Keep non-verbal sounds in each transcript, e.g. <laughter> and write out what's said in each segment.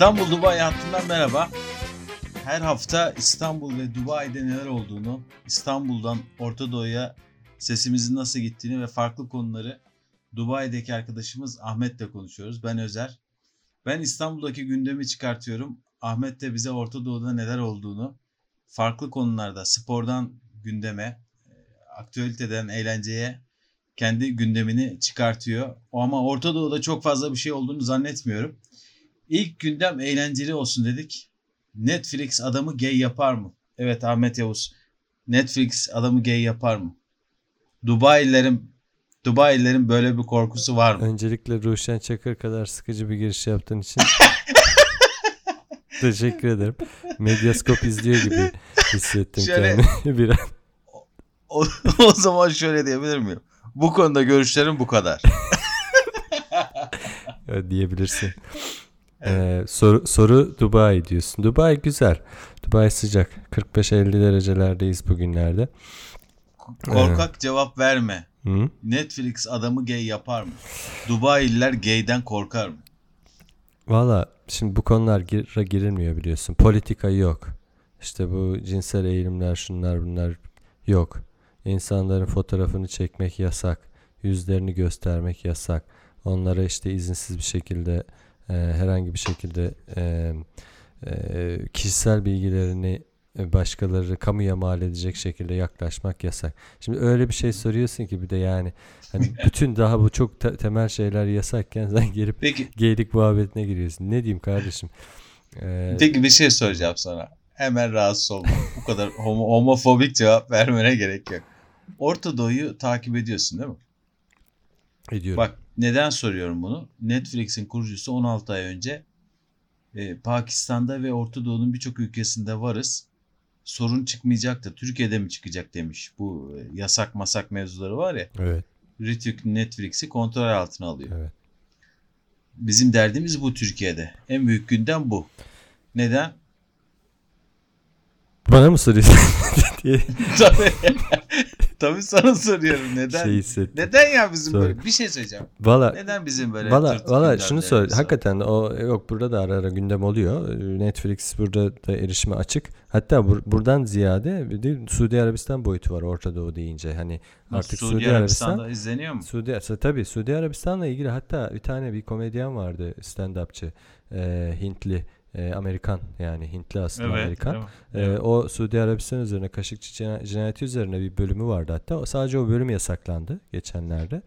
İstanbul Dubai hattından merhaba. Her hafta İstanbul ve Dubai'de neler olduğunu, İstanbul'dan Orta Doğu'ya sesimizin nasıl gittiğini ve farklı konuları Dubai'deki arkadaşımız Ahmet'le konuşuyoruz. Ben Özer. Ben İstanbul'daki gündemi çıkartıyorum. Ahmet de bize Orta Doğu'da neler olduğunu, farklı konularda spordan gündeme, e, aktüeliteden eğlenceye kendi gündemini çıkartıyor. Ama Orta Doğu'da çok fazla bir şey olduğunu zannetmiyorum. İlk gündem eğlenceli olsun dedik. Netflix adamı gay yapar mı? Evet Ahmet Yavuz. Netflix adamı gay yapar mı? Dubai'lilerin Dubai'lilerin böyle bir korkusu var mı? Öncelikle Ruşen Çakır kadar sıkıcı bir giriş yaptığın için <laughs> teşekkür ederim. Medyaskop izliyor gibi hissettim Şöyle- kendimi <laughs> bir an. O, o zaman şöyle diyebilir miyim? Bu konuda görüşlerim bu kadar. <laughs> Evet, diyebilirsin. Ee, soru, soru Dubai diyorsun. Dubai güzel. Dubai sıcak. 45-50 derecelerdeyiz bugünlerde. Korkak cevap verme. Hı? Netflix adamı gay yapar mı? Dubai'liler gayden korkar mı? Valla şimdi bu konular gir, girilmiyor biliyorsun. Politika yok. İşte bu cinsel eğilimler şunlar bunlar yok. İnsanların fotoğrafını çekmek yasak. Yüzlerini göstermek yasak. Onlara işte izinsiz bir şekilde e, herhangi bir şekilde e, e, kişisel bilgilerini e, başkaları kamuya mal edecek şekilde yaklaşmak yasak. Şimdi öyle bir şey soruyorsun ki bir de yani hani <laughs> bütün daha bu çok te- temel şeyler yasakken sen gelip Peki, geylik muhabbetine giriyorsun. Ne diyeyim kardeşim? Ee, peki bir şey soracağım sana. Hemen rahatsız olma. Bu kadar <laughs> homo- homofobik cevap vermene gerek yok. Orta Doğu'yu takip ediyorsun değil mi? ediyorum. Bak neden soruyorum bunu? Netflix'in kurucusu 16 ay önce e, Pakistan'da ve Orta Doğu'nun birçok ülkesinde varız. Sorun çıkmayacak da Türkiye'de mi çıkacak demiş. Bu e, yasak masak mevzuları var ya. Evet, Rütük Netflix'i kontrol altına alıyor. evet. Bizim derdimiz bu Türkiye'de. En büyük gündem bu. Neden? Bana mı soruyorsun <laughs> <laughs> Tabii. Tabii sana soruyorum. <laughs> Neden? şey hissettim. Neden ya bizim Sor. böyle? Bir şey söyleyeceğim. Valla Neden bizim böyle Valla valla şunu söyle. Hakikaten o yok burada da ara ara gündem oluyor. Netflix burada da erişime açık. Hatta bur- buradan ziyade bir de Suudi Arabistan boyutu var Orta Doğu deyince. Hani artık Suudi, Suudi, Arabistan'da Arabistan izleniyor mu? Suudi tabii Suudi Arabistan'la ilgili hatta bir tane bir komedyen vardı stand-upçı. Ee, Hintli e, Amerikan yani Hintli aslında Amerikan. değil mi? Ee, Evet. o Suudi Arabistan üzerine Kaşıkçı cina- cinayeti üzerine bir bölümü vardı hatta. O- Sadece o bölüm yasaklandı geçenlerde.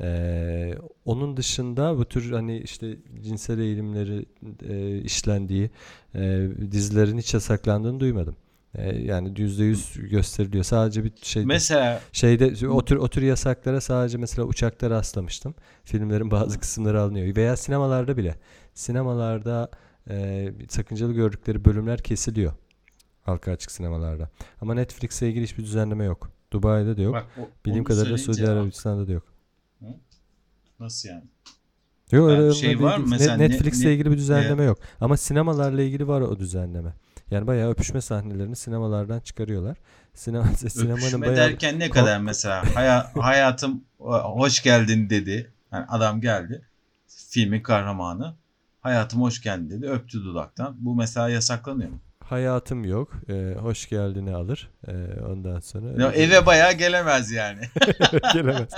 Ee, onun dışında bu tür hani işte cinsel eğilimleri e, işlendiği e, dizilerin hiç yasaklandığını duymadım. E, yani yüzde yüz gösteriliyor. Sadece bir şey Mesela şeyde o tür o tür yasaklara sadece mesela uçakta rastlamıştım. Filmlerin bazı kısımları alınıyor veya sinemalarda bile. Sinemalarda e, sakıncalı gördükleri bölümler kesiliyor. Halka açık sinemalarda. Ama Netflix'le ilgili hiçbir düzenleme yok. Dubai'de de yok. bak, o- Bildiğim kadarıyla Suudi Arabistan'da da yok. Nasıl yani? Yok Yani öyle şey öyle var mı mesela ne- Netflix'le ne- ilgili bir düzenleme yok. Ama sinemalarla ilgili var o düzenleme. Yani bayağı öpüşme sahnelerini sinemalardan çıkarıyorlar. Sinema, <laughs> sinemanın Öpüşme bayağı derken ne kadar mesela haya- <laughs> hayatım hoş geldin dedi. Yani adam geldi. Filmin kahramanı. Hayatım hoş geldin dedi. Öptü dudaktan. Bu mesela yasaklanıyor mu? hayatım yok. Ee, hoş geldini alır. Ee, ondan sonra Ya eve bayağı gelemez yani. <laughs> gelemez.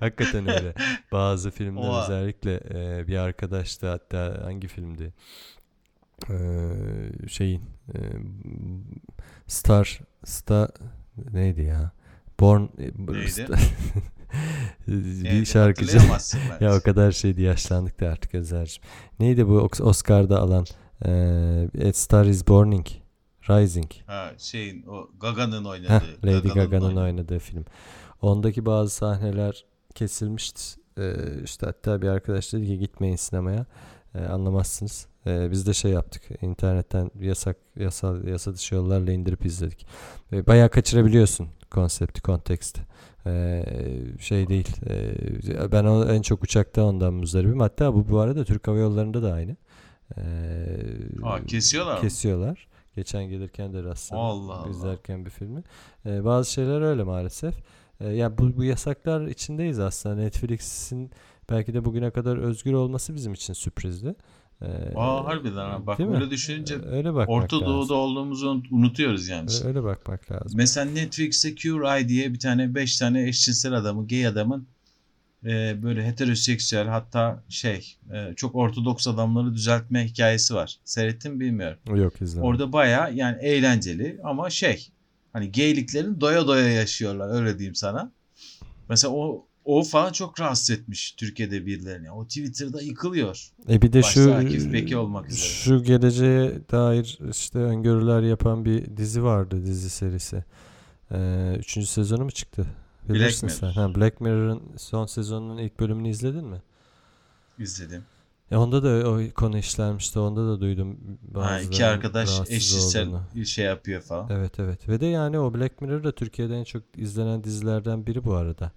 Hakikaten öyle. Bazı filmler Oha. özellikle e, bir arkadaş da hatta hangi filmdi? Ee, şeyin e, Star Star neydi ya? Born Neydi? <laughs> Star- bir Evet, şarkıcı. <laughs> Ya o kadar şeydi yaşlandık da artık Özer'cim. Neydi bu Oscar'da alan e, A Star is Burning Rising. Ha, şeyin o Gaga'nın oynadığı. Heh, Lady Gaga'nın Gaga'nın oynadığı. film. Ondaki bazı sahneler kesilmişti. Ee, işte hatta bir arkadaş dedi ki gitmeyin sinemaya. Ee, anlamazsınız. Ee, biz de şey yaptık. İnternetten yasak yasal yasa dışı yollarla indirip izledik. Ee, bayağı kaçırabiliyorsun konsepti, konteksti. Ee, şey değil. Ee, ben en çok uçakta ondan muzdaribim. Hatta bu bu arada Türk Hava Yolları'nda da aynı. Ee, Aa, kesiyorlar mı? Kesiyorlar. Geçen gelirken de rastladım. Allah Allah. İzlerken bir filmi. Ee, bazı şeyler öyle maalesef. Ee, ya bu, bu yasaklar içindeyiz aslında. Netflix'in belki de bugüne kadar özgür olması bizim için sürprizdi. Ee, Aa harbiden ha. Bak değil mi? öyle düşününce Öyle bakmak Orta lazım. Doğu'da olduğumuzu unutuyoruz yani. Ö- Öyle bakmak lazım. Mesela Netflix'te Cure diye bir tane 5 tane eşcinsel adamı, gay adamın e, böyle heteroseksüel hatta şey e, çok ortodoks adamları düzeltme hikayesi var. Seyrettin mi bilmiyorum. Yok izlemedim. Orada baya yani eğlenceli ama şey hani gayliklerin doya doya yaşıyorlar öyle diyeyim sana. Mesela o o falan çok rahatsız etmiş Türkiye'de birilerini. O Twitter'da yıkılıyor. E bir de Başta şu Akif Beki olmak üzere. şu geleceğe dair işte öngörüler yapan bir dizi vardı dizi serisi. Ee, üçüncü sezonu mu çıktı? Bilirsin Black sen. Mirror. Ha, Black Mirror'ın son sezonunun ilk bölümünü izledin mi? İzledim. E onda da o konu işlenmişti. Onda da duydum. Ha, iki arkadaş eşcinsel olduğunu. şey yapıyor falan. Evet evet. Ve de yani o Black Mirror da Türkiye'de en çok izlenen dizilerden biri bu arada.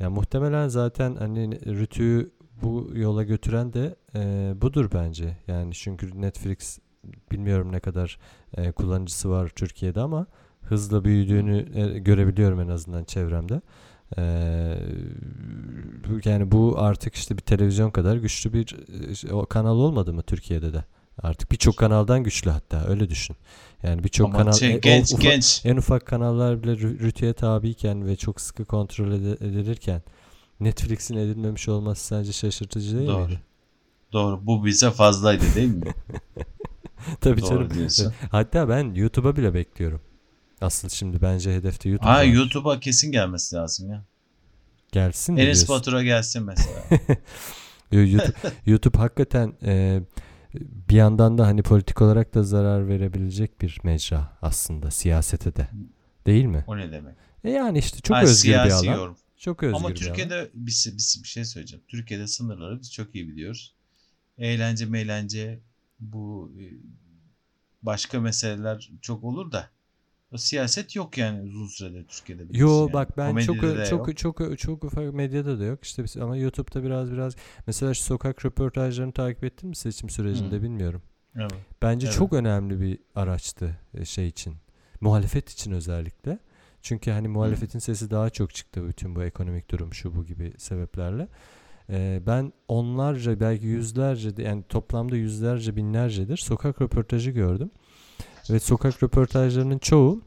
Ya muhtemelen zaten hani Rütü'yü bu yola götüren de e, budur bence. Yani çünkü Netflix bilmiyorum ne kadar e, kullanıcısı var Türkiye'de ama hızla büyüdüğünü e, görebiliyorum en azından çevremde. E, yani bu artık işte bir televizyon kadar güçlü bir e, kanal olmadı mı Türkiye'de de? Artık birçok kanaldan güçlü hatta öyle düşün. Yani birçok kanal şey, e, genç ufa- genç en ufak kanallar bile rü- rütüye tabiyken ve çok sıkı kontrol edilirken Netflix'in edilmemiş olması sence şaşırtıcı değil Doğru. miydi? doğru bu bize fazlaydı değil mi? <laughs> Tabii Doğru canım. diyorsun. Hatta ben YouTube'a bile bekliyorum. Asıl şimdi bence hedefte YouTube Ha. YouTube'a kesin gelmesi lazım ya. gelsin mi Enes? Batur'a gelsin mesela. <laughs> Yo, YouTube, <laughs> YouTube hakikaten e, bir yandan da hani politik olarak da zarar verebilecek bir mecra aslında siyasete de. Değil mi? o ne demek? E yani işte çok Ha, özgür bir alan. yorum. Çok özgür Ama bir alan. Türkiye'de biz, biz bir şey söyleyeceğim. Türkiye'de sınırları biz çok iyi biliyoruz. Eğlence meğlence bu e, başka meseleler çok olur da siyaset yok yani uzun süredir Türkiye'de. Yo yani. bak ben Komedide çok de çok yok. çok çok ufak medyada da yok işte biz- ama YouTube'da biraz biraz mesela şu sokak röportajlarını takip ettin mi seçim sürecinde Hı. bilmiyorum. Evet. Bence Evet. çok önemli bir araçtı e, şey için. Muhalefet için özellikle. Çünkü hani muhalefetin sesi daha çok çıktı bütün bu ekonomik durum şu bu gibi sebeplerle. Ee, ben onlarca belki yüzlerce yani toplamda yüzlerce binlercedir sokak röportajı gördüm. Ve sokak röportajlarının çoğu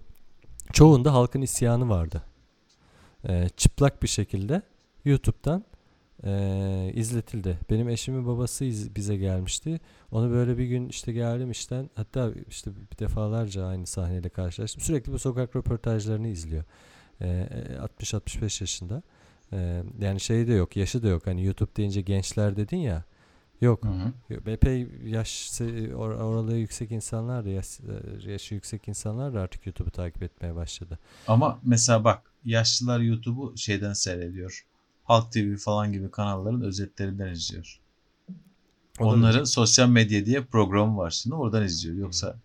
çoğunda halkın isyanı vardı. Ee, çıplak bir şekilde YouTube'dan ee, izletildi. Benim eşimin babası iz- bize gelmişti. Onu böyle bir gün işte geldim işten hatta işte bir defalarca aynı sahneyle karşılaştım. Sürekli bu sokak röportajlarını izliyor. Ee, 60-65 yaşında. Ee, yani şey de yok, yaşı da yok. Hani YouTube deyince gençler dedin ya. Yok. Hı hı. Epey yaş or- oralığı yüksek insanlar da yaş, yaşı yüksek insanlar da artık YouTube'u takip etmeye başladı. Ama mesela bak yaşlılar YouTube'u şeyden seyrediyor. Halk TV falan gibi kanalların özetlerinden izliyor. Onların sosyal medya diye programı var şimdi oradan izliyor. Yoksa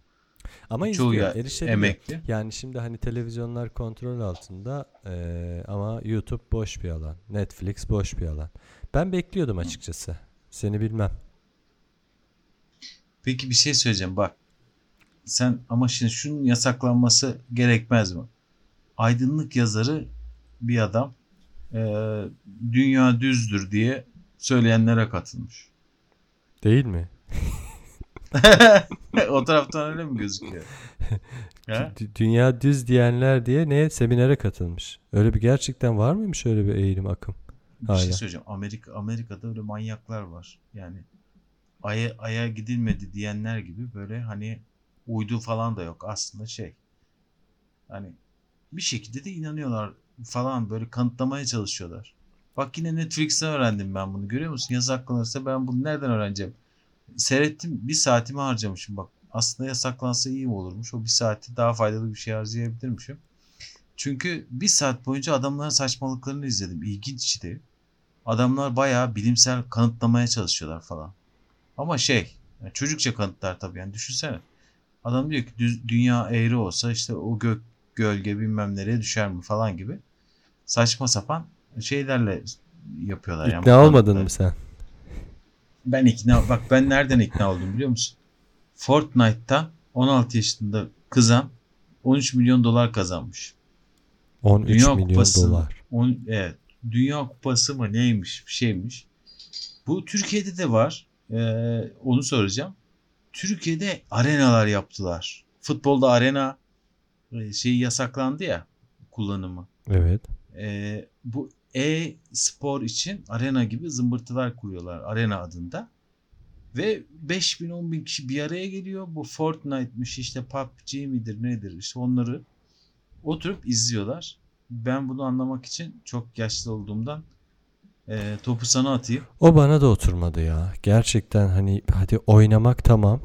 Ama çoğu izliyor, ya emekli. Yani şimdi hani televizyonlar kontrol altında eee, ama YouTube boş bir alan. Netflix boş bir alan. Ben bekliyordum açıkçası. Seni bilmem. Peki bir şey söyleyeceğim bak. Sen ama şimdi şunun yasaklanması gerekmez mi? Aydınlık yazarı bir adam eee, dünya düzdür diye söyleyenlere katılmış. Değil mi? <laughs> o taraftan öyle mi gözüküyor? <laughs> Dünya düz diyenler diye ne seminere katılmış. Öyle bir gerçekten var mıymış öyle bir eğilim akım? Bir şey Hala. söyleyeceğim. Amerika Amerika'da öyle manyaklar var. Yani aya aya gidilmedi diyenler gibi böyle hani uydu falan da yok aslında şey. Hani bir şekilde de inanıyorlar falan böyle kanıtlamaya çalışıyorlar. Bak yine Netflix'ten öğrendim ben bunu. Görüyor musun? Yasaklanırsa ben bunu nereden öğreneceğim? Seyrettim. Bir saatimi harcamışım bak. Aslında yasaklansa iyi olurmuş? O bir saati daha faydalı bir şey harcayabilirmişim. Çünkü bir saat boyunca adamların saçmalıklarını izledim. İlginçti. Adamlar bayağı bilimsel kanıtlamaya çalışıyorlar falan. Ama şey, yani çocukça kanıtlar tabii yani düşünsene. Adam diyor ki dünya eğri olsa işte o gök gölge bilmem nereye düşer mi falan gibi. Saçma sapan şeylerle yapıyorlar. yani İkna olmadın kanıtları. mı sen? Ben ikna bak ben nereden ikna oldum biliyor musun? Fortnite'ta 16 yaşında kızan 13 milyon dolar kazanmış. 13 Dünya milyon Kupası. dolar. On, evet. Dünya Kupası mı neymiş bir şeymiş. Bu Türkiye'de de var. Ee, onu soracağım. Türkiye'de arenalar yaptılar. Futbolda arena şeyi yasaklandı ya kullanımı. Evet. Ee, bu e-spor için arena gibi zımbırtılar kuruyorlar arena adında. Ve 5000 10 bin kişi bir araya geliyor. Bu Fortnite'mış işte PUBG midir nedir işte onları oturup izliyorlar. Ben bunu anlamak için çok yaşlı olduğumdan e, topu sana atayım. O bana da oturmadı ya. Gerçekten hani hadi oynamak tamam.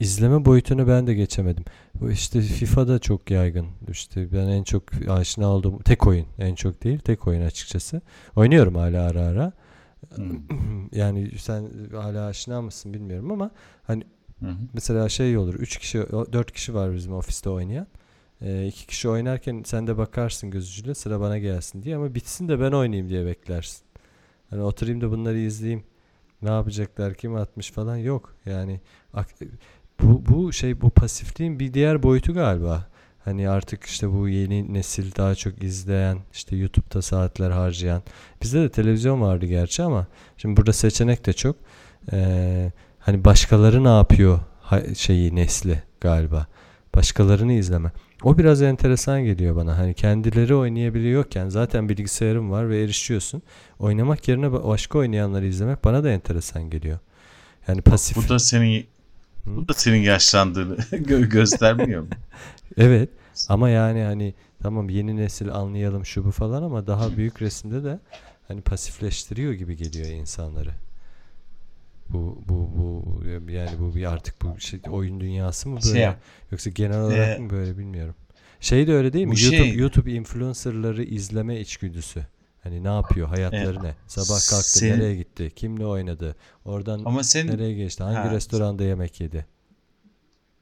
İzleme boyutunu ben de geçemedim. Bu işte FIFA'da çok yaygın. İşte ben en çok aşina olduğum tek oyun. En çok değil tek oyun açıkçası. Oynuyorum hala ara ara. Hmm. <clears throat> Yani sen hala aşina mısın bilmiyorum ama Hı hı. mesela şey olur 3 kişi 4 kişi var bizim ofiste oynayan. 2 kişi oynarken sen de bakarsın göz ucuyla sıra bana gelsin diye ama bitsin de ben oynayayım diye beklersin. Hani oturayım da bunları izleyeyim. Ne yapacaklar kim atmış falan yok. Yani bu bu şey bu pasifliğin bir diğer boyutu galiba. Hani artık işte bu yeni nesil daha çok izleyen, işte YouTube'da saatler harcayan. Bizde de televizyon vardı gerçi ama şimdi burada seçenek de çok. Ee, hani başkaları ne yapıyor şeyi nesli galiba. Başkalarını izleme. O biraz enteresan geliyor bana. Hani kendileri oynayabiliyorken zaten bilgisayarım var ve erişiyorsun. Oynamak yerine ba- başka oynayanları izlemek bana da enteresan geliyor. Yani pasif. Bu da senin Hı? bu da senin yaşlandığını <laughs> gö- göstermiyor mu? <laughs> Evet ama yani hani tamam yeni nesil anlayalım şu bu falan ama daha büyük resimde de hani pasifleştiriyor gibi geliyor insanları. Bu bu bu yani bu bir artık bu şey, oyun dünyası mı Şey böyle yap. yoksa genel olarak Ee, mı böyle bilmiyorum. Şey de öyle değil mi? YouTube şey- YouTube influencerları izleme içgüdüsü. Hani ne yapıyor? Hayatları Ee, ne? Sabah kalktı, senin- nereye gitti? Kimle oynadı? Oradan Ama sen nereye geçti? Hangi Ha. restoranda yemek yedi?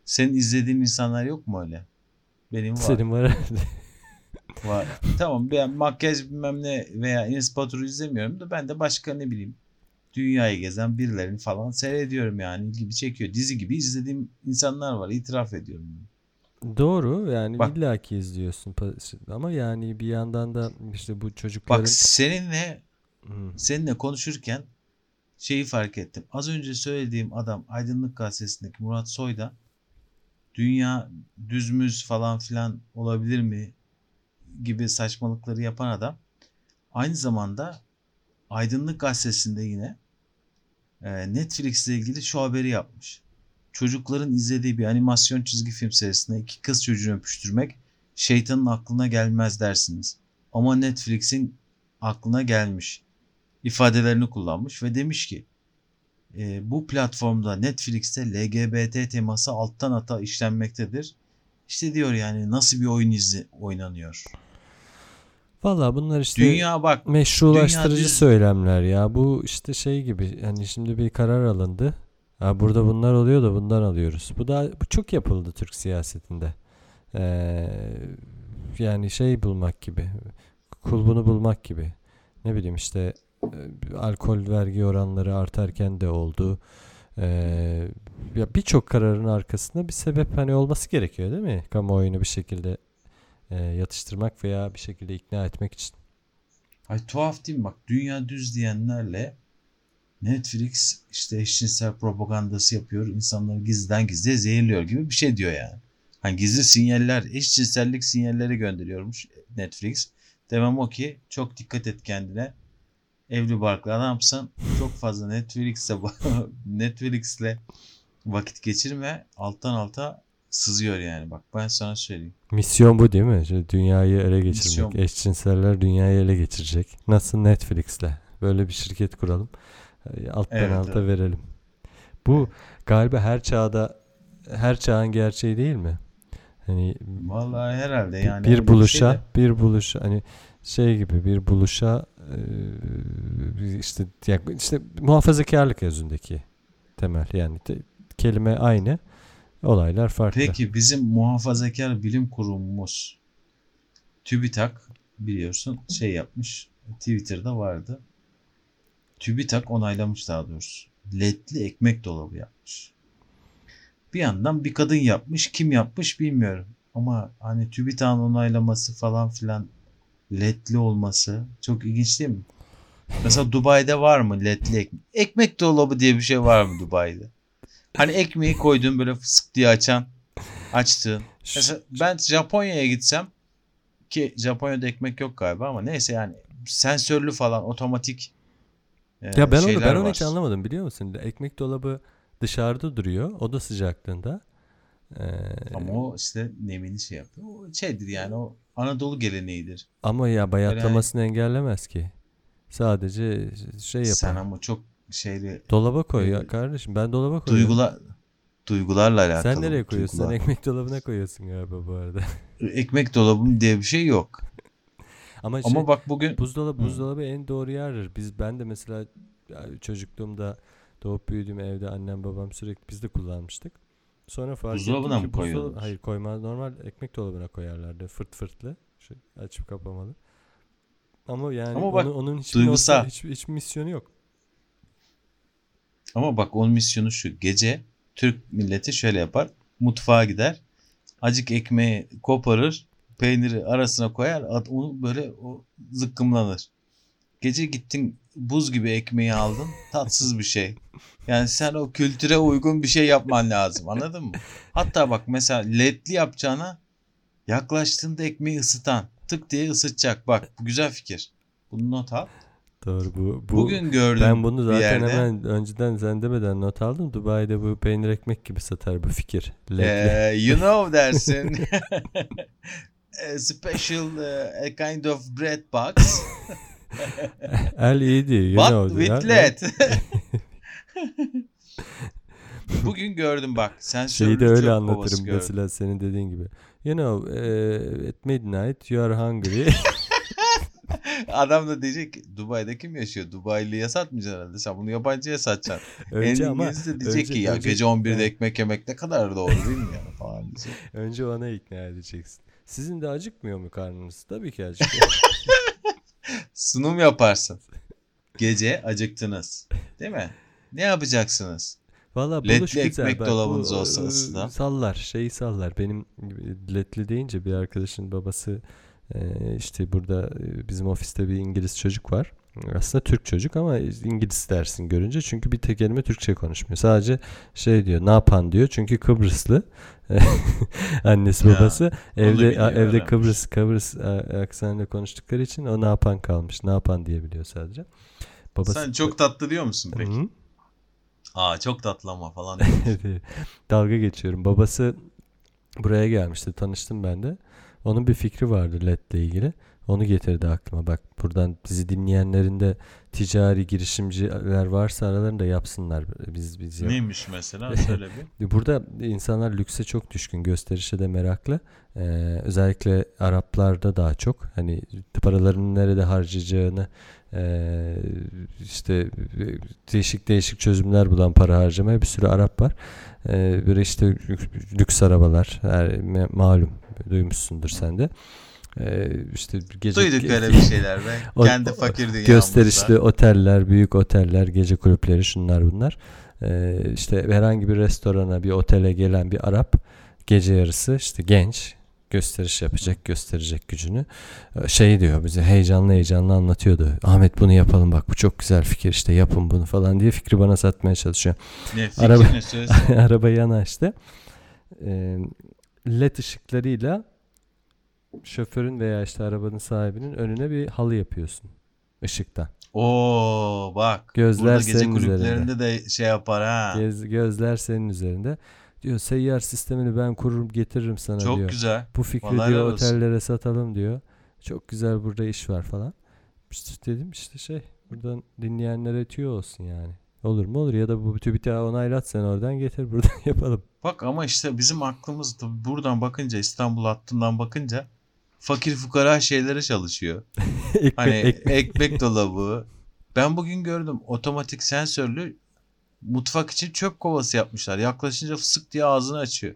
senin izlediğin insanlar yok mu öyle? Benim var. Senin var herhalde. Var. tamam ben makyaj bilmem ne veya Enes Batur'u izlemiyorum da ben de başka ne bileyim dünyayı gezen birilerini falan seyrediyorum yani ilgimi çekiyor. Dizi gibi izlediğim insanlar var itiraf ediyorum. Doğru yani Bak- illaki izliyorsun ama yani bir yandan da işte bu çocukların Bak seninle seninle konuşurken şeyi fark ettim. Az önce söylediğim adam Aydınlık Gazetesi'ndeki Murat Soyda dünya düzmüz falan filan olabilir mi gibi saçmalıkları yapan adam aynı zamanda Aydınlık Gazetesi'nde yine Netflix ile ilgili şu haberi yapmış. Çocukların izlediği bir animasyon çizgi film serisinde iki kız çocuğunu öpüştürmek şeytanın aklına gelmez dersiniz. Ama Netflix'in aklına gelmiş ifadelerini kullanmış ve demiş ki e, bu platformda Netflix'te LGBT teması alttan ata işlenmektedir. İşte diyor yani nasıl bir oyun izi oynanıyor. Valla bunlar işte Dünya bak meşrulaştırıcı dünya söylemler ya. Bu işte şey gibi hani şimdi bir karar alındı. Ha, burada bunlar oluyor da bundan alıyoruz. Bu da bu çok yapıldı Türk siyasetinde. Ee, yani şey bulmak gibi. Kulbunu bulmak gibi. Ne bileyim işte e, alkol vergi oranları artarken de oldu. Ee, ya birçok kararın arkasında bir sebep hani olması gerekiyor değil mi? Kamuoyunu bir şekilde e, yatıştırmak veya bir şekilde ikna etmek için. ay tuhaf değil mi bak dünya düz diyenlerle Netflix işte eşcinsel propagandası yapıyor insanları gizliden gizliye zehirliyor gibi bir şey diyor yani. Hani gizli sinyaller eşcinsellik sinyalleri gönderiyormuş Netflix. Demem o ki çok dikkat et kendine. Evli barklı adamsın. Çok fazla Netflix'e <laughs> Netflix'le vakit geçirme. Alttan alta sızıyor yani. Bak ben sana söyleyeyim. Misyon bu değil mi? Şöyle dünyayı ele geçirmek. Misyon. Eşcinseller dünyayı ele geçirecek. Nasıl Netflix'le? Böyle bir şirket kuralım. E, Alttan Evet, alta evet. verelim. Bu galiba her çağda her çağın gerçeği değil mi? Hani Vallahi herhalde bir- yani. bir bir şey buluşa, de. bir buluşa hani şey gibi bir buluşa işte işte muhafazakarlık özündeki temel yani te- kelime aynı, olaylar farklı. Peki bizim muhafazakar bilim kurumumuz TÜBİTAK biliyorsun şey yapmış. Twitter'da vardı. TÜBİTAK onaylamış daha doğrusu. LED'li ekmek dolabı yapmış. Bir yandan bir kadın yapmış. Kim yapmış bilmiyorum. Ama hani TÜBİTAK'ın onaylaması falan filan LED'li olması çok ilginç değil mi? Mesela Dubai'de var mı ledli ekmek? Ekmek dolabı diye bir şey var mı Dubai'de? Hani ekmeği koyduğun böyle fısık diye açan, açtığın. Mesela ben Japonya'ya gitsem ki Japonya'da ekmek yok galiba ama neyse yani sensörlü falan otomatik e, Ya ben onu ben onu var. hiç anlamadım biliyor musun? Ekmek dolabı dışarıda duruyor oda sıcaklığında. Ee, Ama o işte nemini şey yapıyor. O şeydir yani o Anadolu geleneğidir. ama ya bayatlamasını engellemez ki. Sadece şey yapar. Sen ama çok şeyli Dolaba koy ya Ee, kardeşim. Ben dolaba koyuyorum. duygular duygularla alakalı. Sen nereye koyuyorsun? Sen duygular. ekmek dolabına koyuyorsun galiba bu arada. <laughs> Ekmek dolabım diye bir şey yok. <laughs> Ama, şey, Ama bak bugün buzdolabı Hı. buzdolabı en doğru yerdir. Biz ben de mesela ya, çocukluğumda doğup büyüdüğüm evde annem babam sürekli biz de kullanmıştık. Sonra fark Buzdolabına mı koyuyorlar? Hayır koymaz. Normal ekmek dolabına koyarlardı. Fırt fırtlı. Şu açıp kapamalı. Ama yani Ama bak, onun, onun hiçbir, duygusal. hiçbir, hiçbir misyonu yok. Ama bak onun misyonu şu. Gece Türk milleti şöyle yapar. Mutfağa gider. Acık ekmeği koparır. Peyniri arasına koyar. Onu böyle o zıkkımlanır. Gece gittin buz gibi ekmeği aldın. Tatsız bir şey. Yani sen o kültüre uygun bir şey yapman lazım. Anladın mı? Hatta bak mesela ledli yapacağına yaklaştığında ekmeği ısıtan. Tık diye ısıtacak. Bak bu güzel fikir. Bunu not al. Doğru bu. bu Bugün gördüm ben bunu zaten yerde. hemen önceden sen demeden not aldım. Dubai'de bu peynir ekmek gibi satar bu fikir. Ee, <laughs> you know dersin. <laughs> A special uh, a kind of bread box. <laughs> El iyiydi. You What know, with lead? Bugün gördüm bak. Sen Şeyi de öyle anlatırım gördüm. mesela senin dediğin gibi. You know, eh, at midnight you are hungry. Adam da diyecek ki Dubai'de kim yaşıyor? Dubai'liye satmayacaksın herhalde. Sen bunu yabancıya satacaksın. <laughs> önce en ama de diyecek önce- ki ya önce- gece 11'de Evet. ekmek yemek ne kadar doğru değil mi yani falan diyecek. <laughs> önce ona ikna edeceksin. Sizin de acıkmıyor mu karnınız? Tabii ki acıkıyor. <laughs> Sunum yaparsın. Gece acıktınız. Değil mi? Ne yapacaksınız? Valla Ledli buluş güzel. ekmek Bak, dolabınız bu, olsa e, ısıtan. Sallar, şeyi sallar. Benim e, ledli deyince bir arkadaşın babası e, işte burada e, bizim ofiste bir İngiliz çocuk var. Aslında Türk çocuk ama İngiliz dersin görünce çünkü bir tek kelime Türkçe konuşmuyor. Sadece şey diyor, ne yapan diyor. Çünkü Kıbrıslı. <laughs> Annesi Ya, babası evde evde öğrenmiş. Kıbrıs Kıbrıs aksanıyla konuştukları için o ne yapan kalmış. Ne yapan diye biliyor sadece. Babası Sen çok tatlı diyor musun peki? Hı. Aa çok tatlı ama falan. <laughs> Dalga geçiyorum. Babası buraya gelmişti. Tanıştım ben de. Onun bir fikri vardı LED'le ilgili. Onu getirdi aklıma. Bak buradan bizi dinleyenlerin de ticari girişimciler varsa aralarında yapsınlar. Biz biz yap- Neymiş mesela <laughs> söyle bir. Burada insanlar lükse çok düşkün, gösterişe de meraklı. Ee, özellikle Araplarda daha çok. Hani paralarını nerede harcayacağını ee, işte değişik değişik çözümler bulan para harcamaya bir sürü Arap var. Ee, böyle işte lük- lüks arabalar, me- malum duymuşsundur sen de. Ee, işte gece Duyduk öyle bir şeyler be. <laughs> O- Kendi o- fakir dünyamızda. gösterişli oteller, büyük oteller, gece kulüpleri şunlar bunlar. Ee, işte herhangi bir restorana, bir otele gelen bir Arap gece yarısı işte genç gösteriş yapacak, gösterecek gücünü. Ee, Şey diyor bize heyecanlı heyecanlı anlatıyordu. Ahmet bunu yapalım bak bu çok güzel fikir işte yapın bunu falan diye fikri bana satmaya çalışıyor. Ne fikir Araba- ne. <laughs> Arabayı yanaştı. Ee, LED ışıklarıyla şoförün veya işte arabanın sahibinin önüne bir halı yapıyorsun ışıktan. Oo bak. Gözler burada gece senin kulüplerinde de şey yapar ha. Göz, gözler senin üzerinde. Diyor seyyar sistemini ben kururum getiririm sana Çok diyor. güzel. Bu fikri Vallahi diyor otellere satalım diyor. Çok güzel burada iş var falan. İşte dedim işte şey buradan dinleyenlere tüyo olsun yani. Olur mu olur ya da bu tane onaylat sen oradan getir buradan <laughs> yapalım. Bak ama işte bizim aklımız tabii buradan bakınca İstanbul hattından bakınca fakir fukara şeylere çalışıyor. <laughs> ekmek, Hani ekmek. ekmek dolabı. Ben bugün gördüm otomatik sensörlü mutfak için çöp kovası yapmışlar. Yaklaşınca fısık diye ağzını açıyor.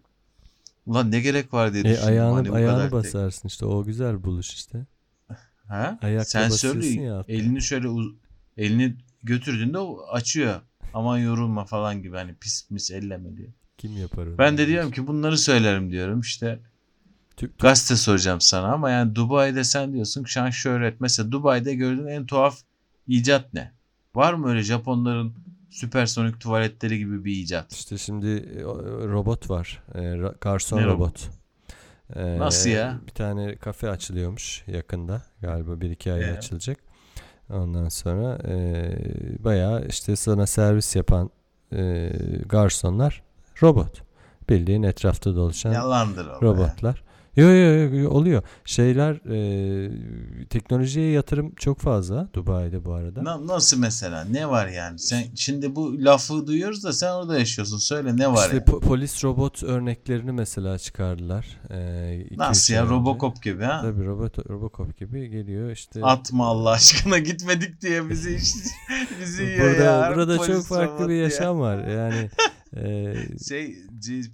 Ulan ne gerek var diye E, düşündüm. ayağını Hani ayağını kadar tek- basarsın işte o güzel buluş işte. <laughs> Ha? Ayakla Sensörlü ya elini şöyle uz- elini götürdüğünde o açıyor. Aman yorulma falan gibi hani pis mis elleme diyor. Kim yapar onu? Ben de diyorum ki bunları söylerim diyorum işte gazete soracağım sana ama yani Dubai'de sen diyorsun ki şan şöhret mesela Dubai'de gördüğün en tuhaf icat ne? Var mı öyle Japonların süpersonik tuvaletleri gibi bir icat? İşte şimdi e, robot var. E, garson Ne robot. E, Nasıl ya? Bir tane kafe açılıyormuş yakında. Galiba bir iki ay Ee? açılacak. Ondan sonra e, bayağı işte sana servis yapan e, garsonlar robot. Bildiğin etrafta dolaşan Yalandır robotlar. Yo, yo yo yo, oluyor. Şeyler e, teknolojiye yatırım çok fazla Dubai'de bu arada. Na- nasıl mesela? Ne var yani? Sen şimdi bu lafı duyuyoruz da sen orada yaşıyorsun. Söyle ne var İşte yani? po- polis robot örneklerini mesela çıkardılar. E, iki, Nasıl ya? önce. Robocop gibi ha? Tabii robot Robocop gibi geliyor işte. Atma Allah aşkına <laughs> gitmedik diye bizi bizi burada ya. burada Polis çok farklı bir ya. yaşam var. Yani <laughs> e, Şey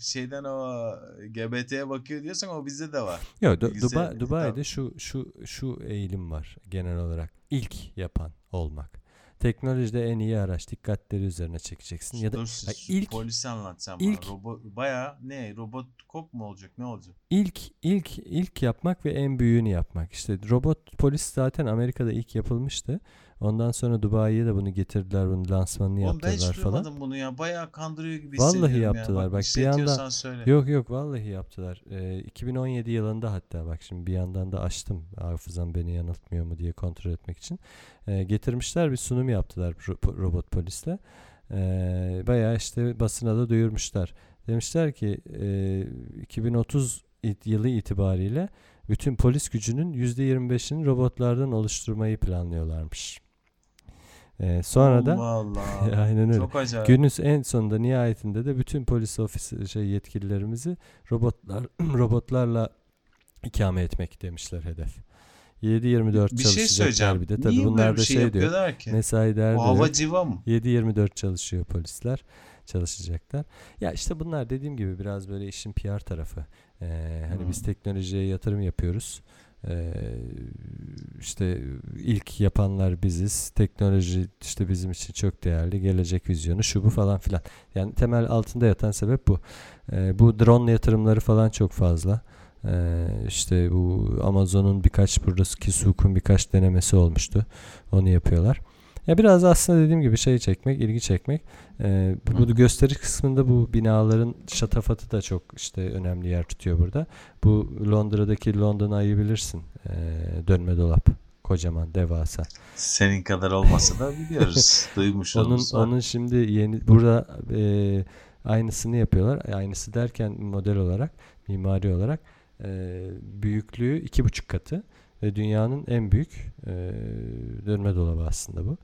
şeyden o GBT'ye bakıyor diyorsan o bizde de var. Yo, Du- Dubai, Dubai'de Tamam. şu şu şu eğilim var genel olarak. İlk yapan olmak. Teknolojide en iyi araç dikkatleri üzerine çekeceksin ya da Dur, sus, ilk- polisi anlat sen ilk- bana. Robot, bayağı ne? Robot kop mu olacak? Ne olacak? ilk ilk ilk yapmak ve en büyüğünü yapmak. İşte robot polis zaten Amerika'da ilk yapılmıştı. Ondan sonra Dubai'ye de bunu getirdiler, bunu lansmanını Oğlum ben hiç yaptırdılar falan. duymadım bunu ya. Bayağı kandırıyor gibi Vallahi yaptılar. ya. Bak, bir işletiyorsan anda- söyle. Yok yok vallahi yaptılar. Ee, 2017 yılında hatta bak şimdi bir yandan da açtım hafızam beni yanıltmıyor mu diye kontrol etmek için. Ee, getirmişler bir sunum yaptılar ro- robot polisle. Ee, bayağı işte basına da duyurmuşlar. Demişler ki e, 2030 it- yılı itibariyle bütün polis gücünün %25'ini robotlardan oluşturmayı planlıyorlarmış. Ee, sonra da Allah Allah. <laughs> aynen öyle. Çok acayip. Günün en sonunda nihayetinde de bütün polis ofisi şey yetkililerimizi robotlar <clears throat> robotlarla ikame etmek demişler hedef. 7-24 bir şey söyleyeceğim. bir de. Tabii Niye bunlar da şey, şey diyor. ki? Mesai yok. hava civa mı? 7-24 çalışıyor polisler. Çalışacaklar. Ya işte bunlar dediğim gibi biraz böyle işin PR tarafı. Ee, hani Hmm. biz teknolojiye yatırım yapıyoruz. Ee, işte ilk yapanlar biziz. Teknoloji işte bizim için çok değerli. Gelecek vizyonu şu bu falan filan. Yani temel altında yatan sebep bu. Ee, bu drone yatırımları falan çok fazla. Ee, işte bu Amazon'un birkaç burası Kisuk'un birkaç denemesi olmuştu. Onu yapıyorlar. Ya biraz aslında dediğim gibi şey çekmek, ilgi çekmek. Ee, bu bu gösteri kısmında bu binaların şatafatı da çok işte önemli yer tutuyor burada. Bu Londra'daki London Eye'yi bilirsin. Ee, dönme dolap. Kocaman, devasa. Senin kadar olmasa da biliyoruz. <laughs> Onun Duymuşluğumuz var. onun şimdi yeni burada e, aynısını yapıyorlar. Aynısı derken model olarak, mimari olarak e, büyüklüğü iki buçuk katı ve dünyanın en büyük e, dönme dolabı aslında bu.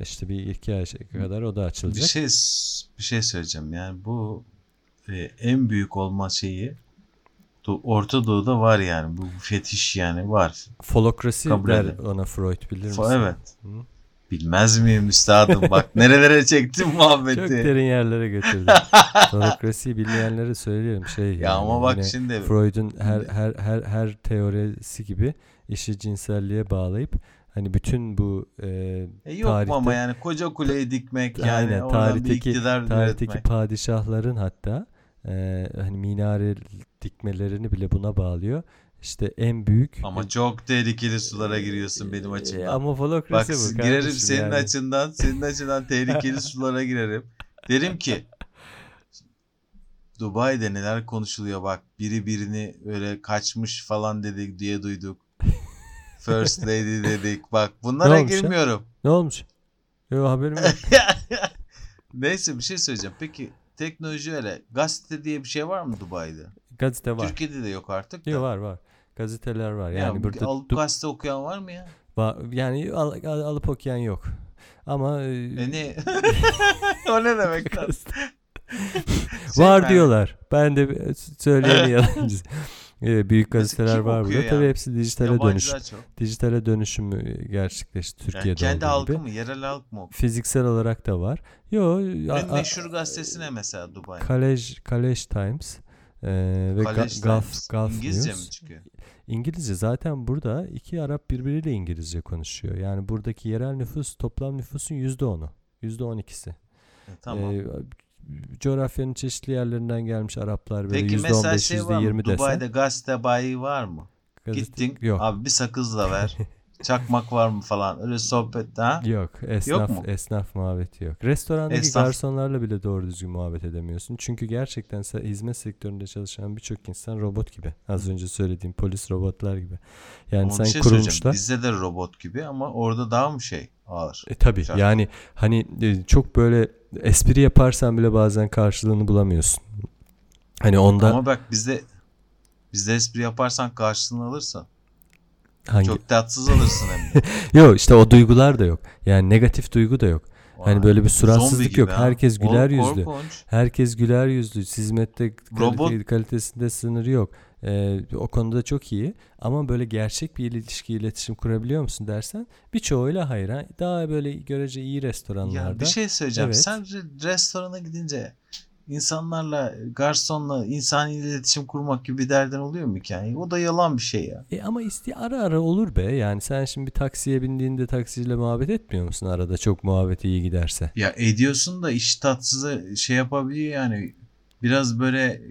İşte bir iki ay kadar o da Bir açılacak. şey bir şey söyleyeceğim. Yani bu e, en büyük olma şeyi Orta Doğu'da var yani. Bu fetiş yani var. Folokrasi Kabul der ederim. ona Freud bilir misin? Evet. Hı? Bilmez miyim üstadım? Bak nerelere çektim <laughs> muhabbeti. Çok derin yerlere götürdü. Folokrasiyi <laughs> bilmeyenlere söyleyelim şey. Ya yani ama bak şimdi Freud'un her her her her teorisi gibi işi cinselliğe bağlayıp hani bütün bu e, e, yok tarihte- ama yani koca kuleyi dikmek yani Aynen, tarihteki- tarihteki üretmek. padişahların hatta e, hani minare dikmelerini bile buna bağlıyor. İşte en büyük Ama çok tehlikeli sulara giriyorsun benim E, açımdan. ama Bak bu girerim senin yani. açından, senin <laughs> açından tehlikeli sulara girerim. Derim ki Dubai'de neler konuşuluyor bak biri birini öyle kaçmış falan dedik diye duyduk. First lady dedik. Bak bunlara olmuş ya? girmiyorum. Ne olmuş? Yok haberim yok. <laughs> Neyse bir şey söyleyeceğim. Peki teknoloji öyle. Gazete diye bir şey var mı Dubai'de? Gazete var. Türkiye'de de yok artık. Yok var var. Gazeteler var. Ya, Yani burada alıp du- gazete okuyan var mı ya? yani al- al- alıp okuyan yok. Ama e, E ne? <laughs> <laughs> o ne demek lan? <laughs> Şey var diyorlar. Ben de bir- söyleyeni yalancı. E, büyük gazeteler kim var burada. okuyor Tabii ya? hepsi dijitale dönüş. Dijitale dönüşümü gerçekleşti Yani Türkiye'de kendi olduğu halkı gibi. mı? Yerel halk mı? Fiziksel olarak da var. Yo, En a- meşhur gazetesi ne mesela Dubai? Kalej Kalej Times e, ve Ga- College Gulf. Gulf İngilizce News. mi çıkıyor? İngilizce zaten burada iki Arap birbiriyle İngilizce konuşuyor. Yani buradaki yerel nüfus toplam nüfusun yüzde onu. Yüzde on ikisi. E, tamam. Ee, coğrafyanın çeşitli yerlerinden gelmiş Araplar böyle Peki yüzde on beş, şey yüzde yirmi desen. Dubai'de gazete bayi var mı? gazete- Gittin. Yok. Abi bir sakızla ver. <laughs> Çakmak var mı falan. Öyle sohbet ha? Yok. Esnaf, mu? esnaf muhabbeti yok. Restorandaki Esnaf- garsonlarla bile doğru düzgün muhabbet edemiyorsun. Çünkü gerçekten hizmet sektöründe çalışan birçok insan robot gibi. Az önce söylediğim polis robotlar gibi. Yani Ama sen şey kurulmuşlar. Bizde de robot gibi ama orada daha mı şey ağır? E tabi yani hani e, çok böyle espri yaparsan bile bazen karşılığını bulamıyorsun. Hani onda Ama bak bizde bizde espri yaparsan karşılığını alırsan. Hangi Çok tatsız alırsın hem de. <laughs> Yok işte o duygular da yok. Yani negatif duygu da yok. Hani Vay. böyle bir suratsızlık yok. ha. Herkes güler Oğlum yüzlü. Korkunç. Herkes güler yüzlü. Hizmette kalite- kalitesinde sınır yok. Ee, o konuda çok iyi. Ama böyle gerçek bir ilişki, iletişim kurabiliyor musun dersen birçoğuyla hayır. ha. Daha böyle görece iyi restoranlarda. Ya bir şey söyleyeceğim. Evet. Sen re- restorana gidince insanlarla, garsonla insani iletişim kurmak gibi bir derdin oluyor mu ki? Yani o da yalan bir şey ya. E ama iste ara ara olur be. Yani sen şimdi bir taksiye bindiğinde taksiciyle muhabbet etmiyor musun arada çok muhabbeti iyi giderse? Ya ediyorsun da iş tatsızı şey yapabiliyor yani. Biraz böyle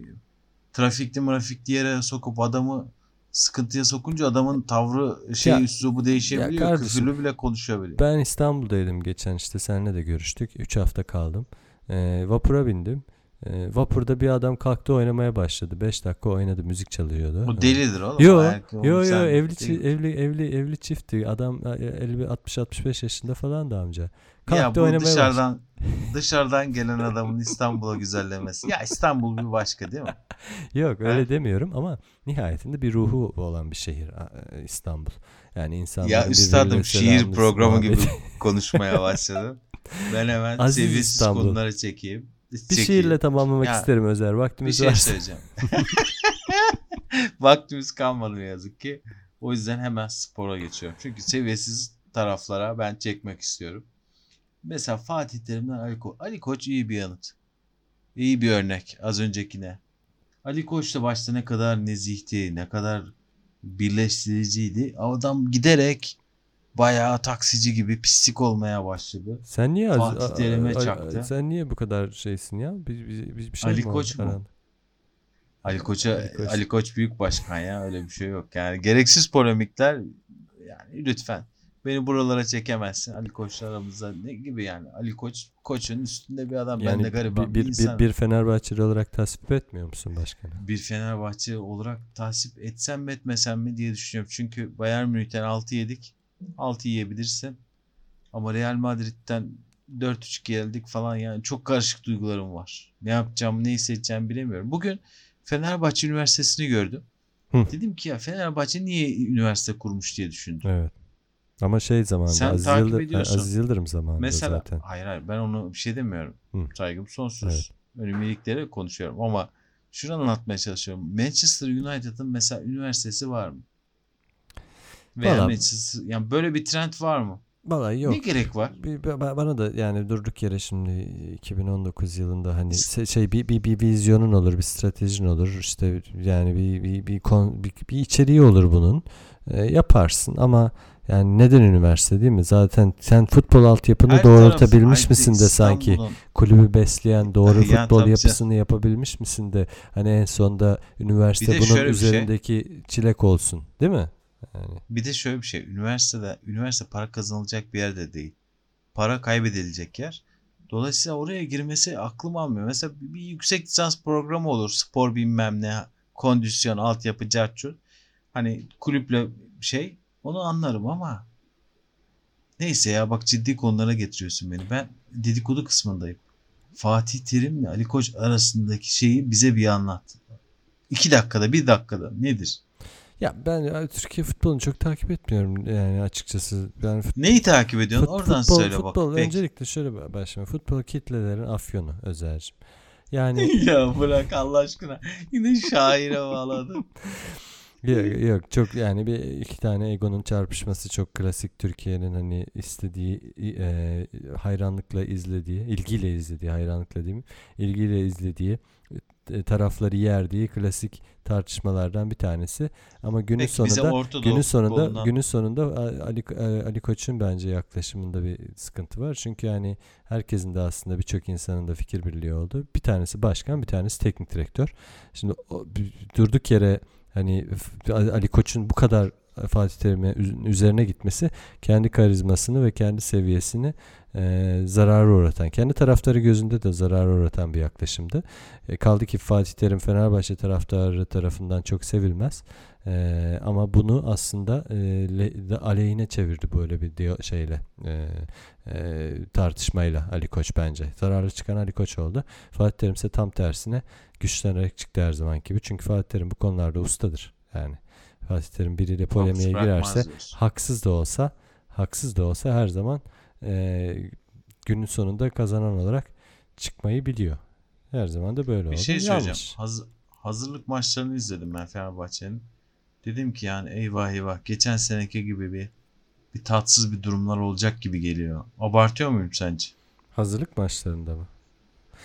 trafikli trafikli yere sokup adamı sıkıntıya sokunca adamın tavrı şey Ya- üslubu değişebiliyor. ya kardeşim, Küfürlü bile konuşabiliyor. Ben İstanbul'daydım geçen işte seninle de görüştük. 3 hafta kaldım. Ee, vapura bindim. Ee, vapurda bir adam kalktı oynamaya başladı. 5 dakika oynadı müzik çalıyordu. Bu delidir oğlum. Yo yo yo evli çi- evli evli evli çiftti. Adam 50 60 65 yaşında falan da amca. Ya Kalktı bu oynamaya başladı. dışarıdan <laughs> dışarıdan gelen adamın İstanbul'a güzellemesi. Ya İstanbul bir başka değil mi? <laughs> Yok öyle demiyorum ama nihayetinde bir ruhu olan bir şehir e, İstanbul. Yani insanların Ya üstadım şiir programı gibi konuşmaya başladım. Ben hemen İstanbul. konuları çekeyim. Bir Çekeyim. şiirle tamamlamak Ya, isterim Özer. bir Vaktimiz şey varsa. söyleyeceğim. <laughs> Vaktimiz kalmadı ne yazık ki. O yüzden hemen spora geçiyorum. Çünkü seviyesiz taraflara ben çekmek istiyorum. Mesela Fatih Terim'den Ali Koç. Ali Koç iyi bir yanıt. İyi bir örnek az öncekine. Ali Koç da başta ne kadar nezihti, ne kadar birleştiriciydi. Adam giderek bayağı taksici gibi pislik olmaya başladı. Sen niye az- Fatih Terim'e çaktı. Sen niye bu kadar şeysin ya? Bir, bir, bir, bir şey Ali mi Koç mu? aranda? Ali Koç'a Ali Koç. Ali Koç büyük başkan ya öyle bir şey yok. Yani gereksiz polemikler yani lütfen beni buralara çekemezsin. Ali Koç'la aramızda ne gibi yani? Ali Koç Koç'un üstünde bir adam. ben Yani de gariban bir, bir, bir, insanım. bir, bir Fenerbahçeli olarak tasvip etmiyor musun başkanı? bir Fenerbahçe olarak tasvip etsem mi etmesem mi diye düşünüyorum. Çünkü Bayern Münih'ten 6 yedik. 6 yiyebilirsin. Ama Real Madrid'den 4-3 geldik falan yani çok karışık duygularım var. Ne yapacağım, ne hissedeceğim bilemiyorum. Bugün Fenerbahçe Üniversitesi'ni gördüm. Hı. Dedim ki ya Fenerbahçe niye üniversite kurmuş diye düşündüm. Evet. Ama şey zamanında Sen Aziz, takip Yıldır- ediyorsun. Aziz Yıldırım zamanında Mesela zaten. hayır hayır ben onu bir şey demiyorum. Hı. Saygım sonsuz. Evet. Önümlülükleri konuşuyorum ama şunu anlatmaya çalışıyorum. Manchester United'ın mesela üniversitesi var mı? Veya Valla- Manchester yani böyle bir trend var mı? Vallahi yok. Ne gerek var? Bir, ba- ba- bana da yani durduk yere şimdi 2019 yılında hani se- şey bir, bir, bir vizyonun olur, bir stratejin olur. işte yani bir bir bir, kon- bir, bir içeriği olur bunun. E, yaparsın ama yani neden üniversite değil mi? Zaten sen futbol altyapını Her doğrultabilmiş taraf- misin de sanki? İstanbul'un- Kulübü besleyen doğru <laughs> Yani futbol tabii yapısını yapabilmiş misin de hani en sonda üniversite Bir de bunun şöyle bir şey. üzerindeki çilek olsun, değil mi? Yani Bir de şöyle bir şey. Üniversitede üniversite para kazanılacak bir yer de değil. Para kaybedilecek yer. Dolayısıyla oraya girmesi aklım almıyor. Mesela bir, yüksek lisans programı olur. Spor bilmem ne, kondisyon, altyapı, carçur. Hani kulüple şey onu anlarım ama neyse ya bak ciddi konulara getiriyorsun beni. Ben dedikodu kısmındayım. Fatih Terim'le Ali Koç arasındaki şeyi bize bir anlat. İki dakikada, bir dakikada nedir? Ya ben ya, Türkiye futbolunu çok takip etmiyorum yani açıkçası. Ben fut- Neyi takip ediyorsun? Fut- Oradan futbol, söyle futbol, bak. Peki. Öncelikle şöyle başlayalım. Futbol kitlelerin afyonu Özer'cim. Yani <laughs> ya bırak Allah aşkına. Yine şaire bağladın. <laughs> yok, yok çok yani bir iki tane egonun çarpışması çok klasik Türkiye'nin hani istediği e, hayranlıkla izlediği, ilgiyle izlediği, hayranlıkla diyeyim, ilgiyle izlediği tarafları yerdiği klasik tartışmalardan bir tanesi. Ama günün Peki sonunda günün sonunda futbolundan- günün sonunda Ali Ali Koç'un bence yaklaşımında bir sıkıntı var. Çünkü yani herkesin de aslında birçok insanın da fikir birliği oldu. Bir tanesi başkan, bir tanesi teknik direktör. Şimdi o, durduk yere hani Ali Koç'un bu kadar Fatih Terim'in üzerine gitmesi kendi karizmasını ve kendi seviyesini e, zarara uğratan, kendi taraftarı gözünde de zarara uğratan bir yaklaşımdı. E, kaldı ki Fatih Terim Fenerbahçe taraftarı tarafından çok sevilmez. E, ama bunu aslında e, le, aleyhine çevirdi böyle bir diyor, şeyle e, e, tartışmayla Ali Koç bence. Zararlı çıkan Ali Koç oldu. Fatih Terim ise tam tersine güçlenerek çıktı her zaman gibi. Çünkü Fatih Terim bu konularda ustadır. Yani Fatih biriyle polemiğe girerse haksız da olsa haksız da olsa her zaman e, günün sonunda kazanan olarak çıkmayı biliyor. Her zaman da böyle oldu. Bir şey söyleyeceğim. Haz, hazırlık maçlarını izledim ben Fenerbahçe'nin. Dedim ki yani eyvah eyvah geçen seneki gibi bir bir tatsız bir durumlar olacak gibi geliyor. Abartıyor muyum sence? Hazırlık maçlarında mı?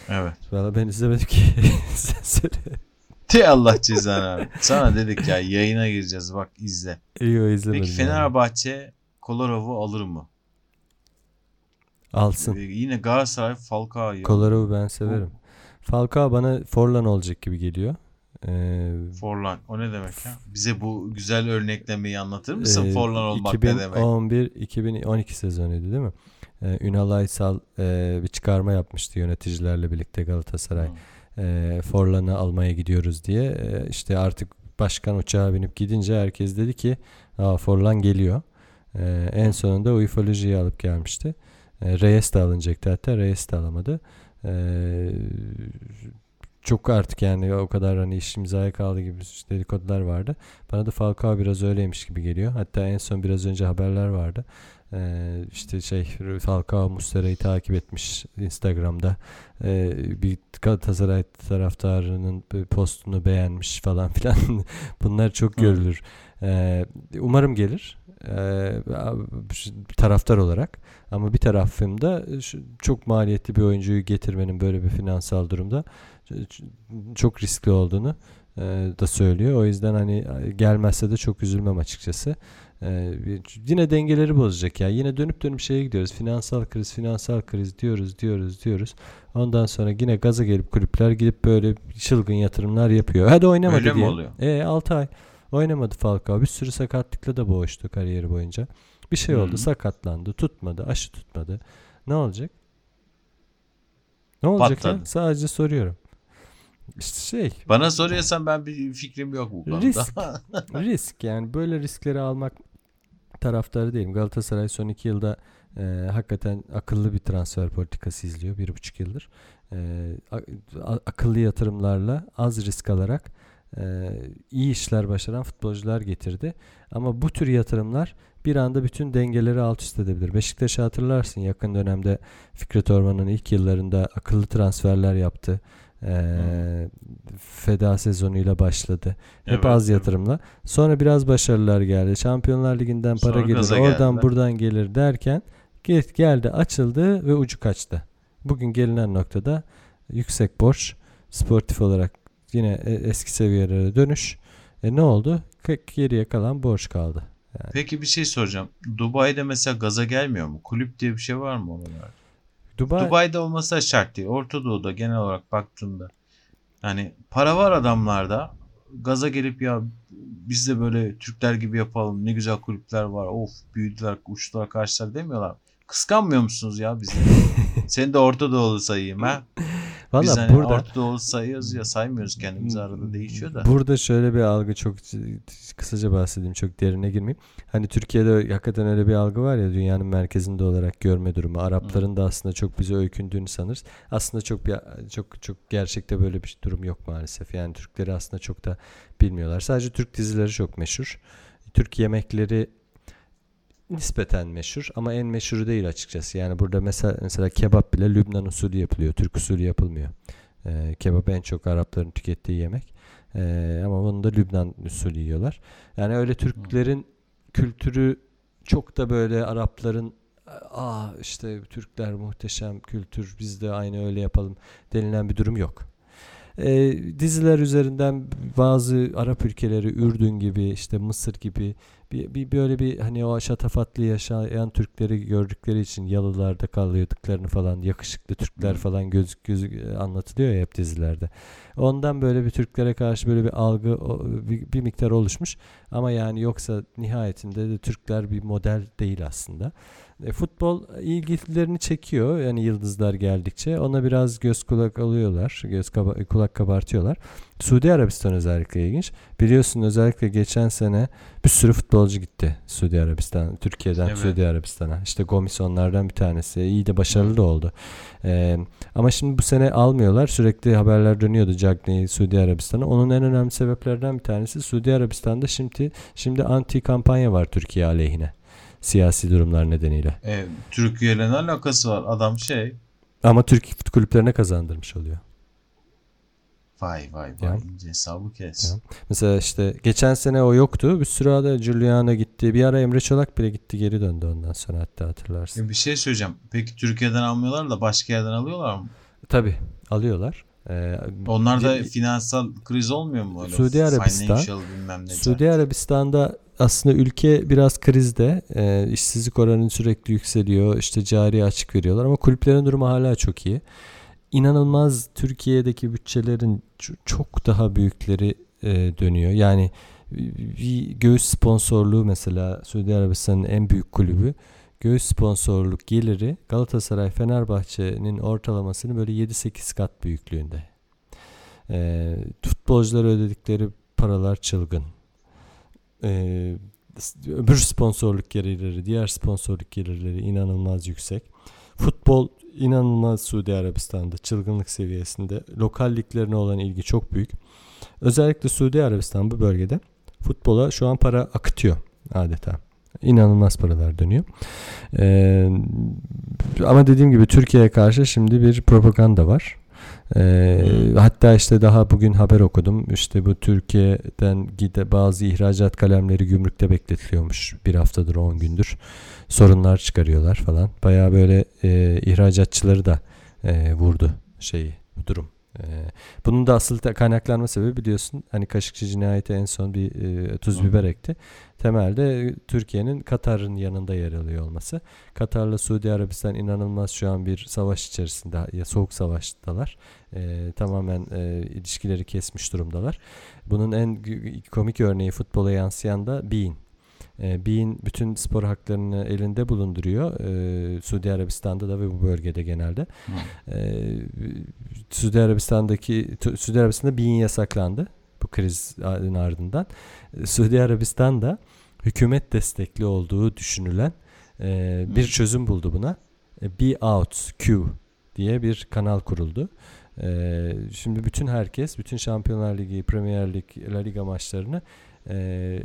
Evet. Valla ben izlemedim ki. <laughs> Sen söyle. Te Allah cezanı abi. Sana dedik ya yayına gireceğiz bak izle. İyi o izlemedim. Peki Fenerbahçe yani. Kolarov'u alır mı? Alsın. Ee, yine Galatasaray Falcao'yu. Kolarov'u ben severim. Falcao bana Forlan olacak gibi geliyor. Ee, Forlan o ne demek ya? Bize bu güzel örneklemeyi anlatır mısın? e, Forlan olmak 2011, ne demek? 2011-2012 sezonuydu değil mi? Ee, Ünal Aysal e, bir çıkarma yapmıştı yöneticilerle birlikte Galatasaray. Hmm. E, Forlan'ı almaya gidiyoruz diye. E, işte artık başkan uçağa binip gidince herkes dedi ki Aa, Forlan geliyor. E, en sonunda ufolojiyi alıp gelmişti. E, Reyes de alınacaktı hatta Reyes de alamadı. E, çok artık yani o kadar hani iş imzaya kaldı gibi dedikodular vardı. Bana da Falcao biraz öyleymiş gibi geliyor. Hatta en son biraz önce haberler vardı. Ee, işte şey Falcao Mustera'yı takip etmiş Instagram'da. Ee, bir Galatasaray taraftarının postunu beğenmiş falan <laughs> filan. Bunlar çok görülür. Ee, umarım gelir. Ee, taraftar olarak. Ama bir tarafımda çok maliyetli bir oyuncuyu getirmenin böyle bir finansal durumda çok riskli olduğunu e, da söylüyor. O yüzden hani gelmezse de çok üzülmem açıkçası. Ee, yine dengeleri bozacak ya. Yine dönüp dönüp şeye gidiyoruz. Finansal kriz, finansal kriz diyoruz, diyoruz, diyoruz. Ondan sonra yine gaza gelip kulüpler gidip böyle çılgın yatırımlar yapıyor. Hadi oynamadı Öyle diye. mi oluyor? E 6 ay oynamadı Falcao. Bir sürü sakatlıkla da boğuştu kariyeri boyunca. Bir şey oldu, Hı-hı. sakatlandı, tutmadı, aşı tutmadı. Ne olacak? Ne olacak Patladı. ya? Sadece soruyorum. İşte şey. Bana soruyorsan ben bir fikrim yok bu konuda. Risk. <laughs> risk yani böyle riskleri almak taraftarı değilim. Galatasaray son iki yılda e, hakikaten akıllı bir transfer politikası izliyor. Bir buçuk yıldır. E, akıllı yatırımlarla az risk alarak e, iyi işler başaran futbolcular getirdi. Ama bu tür yatırımlar bir anda bütün dengeleri alt üst edebilir. Beşiktaş'ı hatırlarsın yakın dönemde Fikret Orman'ın ilk yıllarında akıllı transferler yaptı. Ee, feda sezonuyla başladı. Hep Evet, az evet. yatırımla. Sonra biraz başarılar geldi. Şampiyonlar Ligi'nden para Sonra gelir, oradan geldiler. buradan gelir derken gel- geldi, açıldı ve ucu kaçtı. Bugün gelinen noktada yüksek borç, sportif olarak yine e- eski seviyelere dönüş. E ne oldu? Geriye kalan borç kaldı. Peki bir şey soracağım. Dubai'de mesela gaza gelmiyor mu? Kulüp diye bir şey var mı oralarda? Dubai, Dubai'de olması da şart değil. Orta Doğu'da genel olarak baktığımda yani para var adamlarda gaza gelip ya biz de böyle Türkler gibi yapalım ne güzel kulüpler var of büyüdüler uçtular karşılar demiyorlar. Kıskanmıyor musunuz ya bizi? <laughs> Seni de Orta Doğulu sayayım ha. <laughs> Biz Valla hani burada Orta Doğulu sayıyoruz ya saymıyoruz kendimizi arada değişiyor da. Burada şöyle bir algı çok kısaca bahsedeyim çok derine girmeyeyim. Hani Türkiye'de hakikaten öyle bir algı var ya dünyanın merkezinde olarak görme durumu. Arapların da aslında çok bize öykündüğünü sanırız. Aslında çok bir çok çok gerçekte böyle bir durum yok maalesef. Yani Türkleri aslında çok da bilmiyorlar. Sadece Türk dizileri çok meşhur. Türk yemekleri nispeten meşhur ama en meşhuru değil açıkçası. Yani burada mesela mesela kebap bile Lübnan usulü yapılıyor. Türk usulü yapılmıyor. Ee, kebap en çok Arapların tükettiği yemek. Ee, ama bunu da Lübnan usulü yiyorlar. Yani öyle Türklerin kültürü çok da böyle Arapların aa işte Türkler muhteşem kültür biz de aynı öyle yapalım denilen bir durum yok. Ee, diziler üzerinden bazı Arap ülkeleri Ürdün gibi işte Mısır gibi bir, bir böyle bir hani o şatafatlı yaşayan Türkleri gördükleri için yalılarda kalıyorduklarını falan yakışıklı Türkler falan gözük gözük anlatılıyor ya hep dizilerde. Ondan böyle bir Türklere karşı böyle bir algı bir, bir miktar oluşmuş ama yani yoksa nihayetinde de Türkler bir model değil aslında. E, futbol ilgilerini çekiyor yani yıldızlar geldikçe ona biraz göz kulak alıyorlar göz kaba- kulak kabartıyorlar. Suudi Arabistan özellikle ilginç. Biliyorsun özellikle geçen sene bir sürü futbolcu gitti Suudi Arabistan, Türkiye'den Evet. Suudi Arabistan'a. İşte Gomis onlardan bir tanesi. İyi de başarılı da oldu. Ee, ama şimdi bu sene almıyorlar. Sürekli haberler dönüyordu Cagney'i Suudi Arabistan'a. Onun en önemli sebeplerden bir tanesi Suudi Arabistan'da şimdi şimdi anti kampanya var Türkiye aleyhine. Siyasi durumlar nedeniyle. E, Türkiye ile ne alakası var? Adam şey Ama Türk kulüplerine kazandırmış oluyor. Vay vay vay ince hesabı kes. Ya. Mesela işte geçen sene o yoktu. Bir sürü ada Giuliano gitti. Bir ara Emre Çolak bile gitti geri döndü ondan sonra hatta hatırlarsın. E, bir şey söyleyeceğim. Peki Türkiye'den almıyorlar da başka yerden alıyorlar mı? Tabii alıyorlar. Ee, Onlarda Ge- finansal kriz olmuyor mu? Öyle Suudi Arabistan-. Suudi Arabistan'da aslında ülke biraz krizde. Ee, işsizlik oranı sürekli yükseliyor. İşte cari açık veriyorlar ama kulüplerin durumu hala çok iyi. İnanılmaz Türkiye'deki bütçelerin çok daha büyükleri e, dönüyor. Yani bir göğüs sponsorluğu mesela Suudi Arabistan'ın en büyük kulübü göğüs sponsorluk geliri Galatasaray Fenerbahçe'nin ortalamasını böyle 7-8 kat büyüklüğünde. Ee, futbolculara ödedikleri paralar çılgın. S- öbür sponsorluk gelirleri, diğer sponsorluk gelirleri inanılmaz yüksek. Futbol inanılmaz Suudi Arabistan'da çılgınlık seviyesinde. Lokal liglerine olan ilgi çok büyük. Özellikle Suudi Arabistan bu bölgede futbola şu an para akıtıyor adeta. İnanılmaz paralar dönüyor. Ee, ama dediğim gibi Türkiye'ye karşı şimdi bir propaganda var. Ee, hatta işte daha bugün haber okudum. İşte bu Türkiye'den gide bazı ihracat kalemleri gümrükte bekletiliyormuş bir haftadır 10 gündür. Sorunlar çıkarıyorlar falan. Bayağı böyle e, ihracatçıları da e, vurdu şeyi bu durum. E, bunun da asıl kaynaklanma sebebi biliyorsun hani Kaşıkçı cinayeti en son bir e, tuz biber ekti. Temelde Türkiye'nin Katar'ın yanında yer alıyor olması. Katar'la Suudi Arabistan inanılmaz şu an bir savaş içerisinde ya soğuk savaştalar. E, tamamen e, ilişkileri kesmiş durumdalar. Bunun en komik örneği futbola yansıyan da Bein. E, Bein bütün spor haklarını elinde bulunduruyor. E, Suudi Arabistan'da da ve bu bölgede genelde. Hı. E, Suudi Arabistan'daki Suudi Arabistan'da Bein yasaklandı bu krizin ardından. E, Suudi Arabistan'da hükümet destekli olduğu düşünülen e, bir Hı. çözüm buldu buna. E, Be Out Q diye bir kanal kuruldu. E, şimdi bütün herkes, bütün Şampiyonlar Ligi, Premier Lig, La Liga maçlarını e,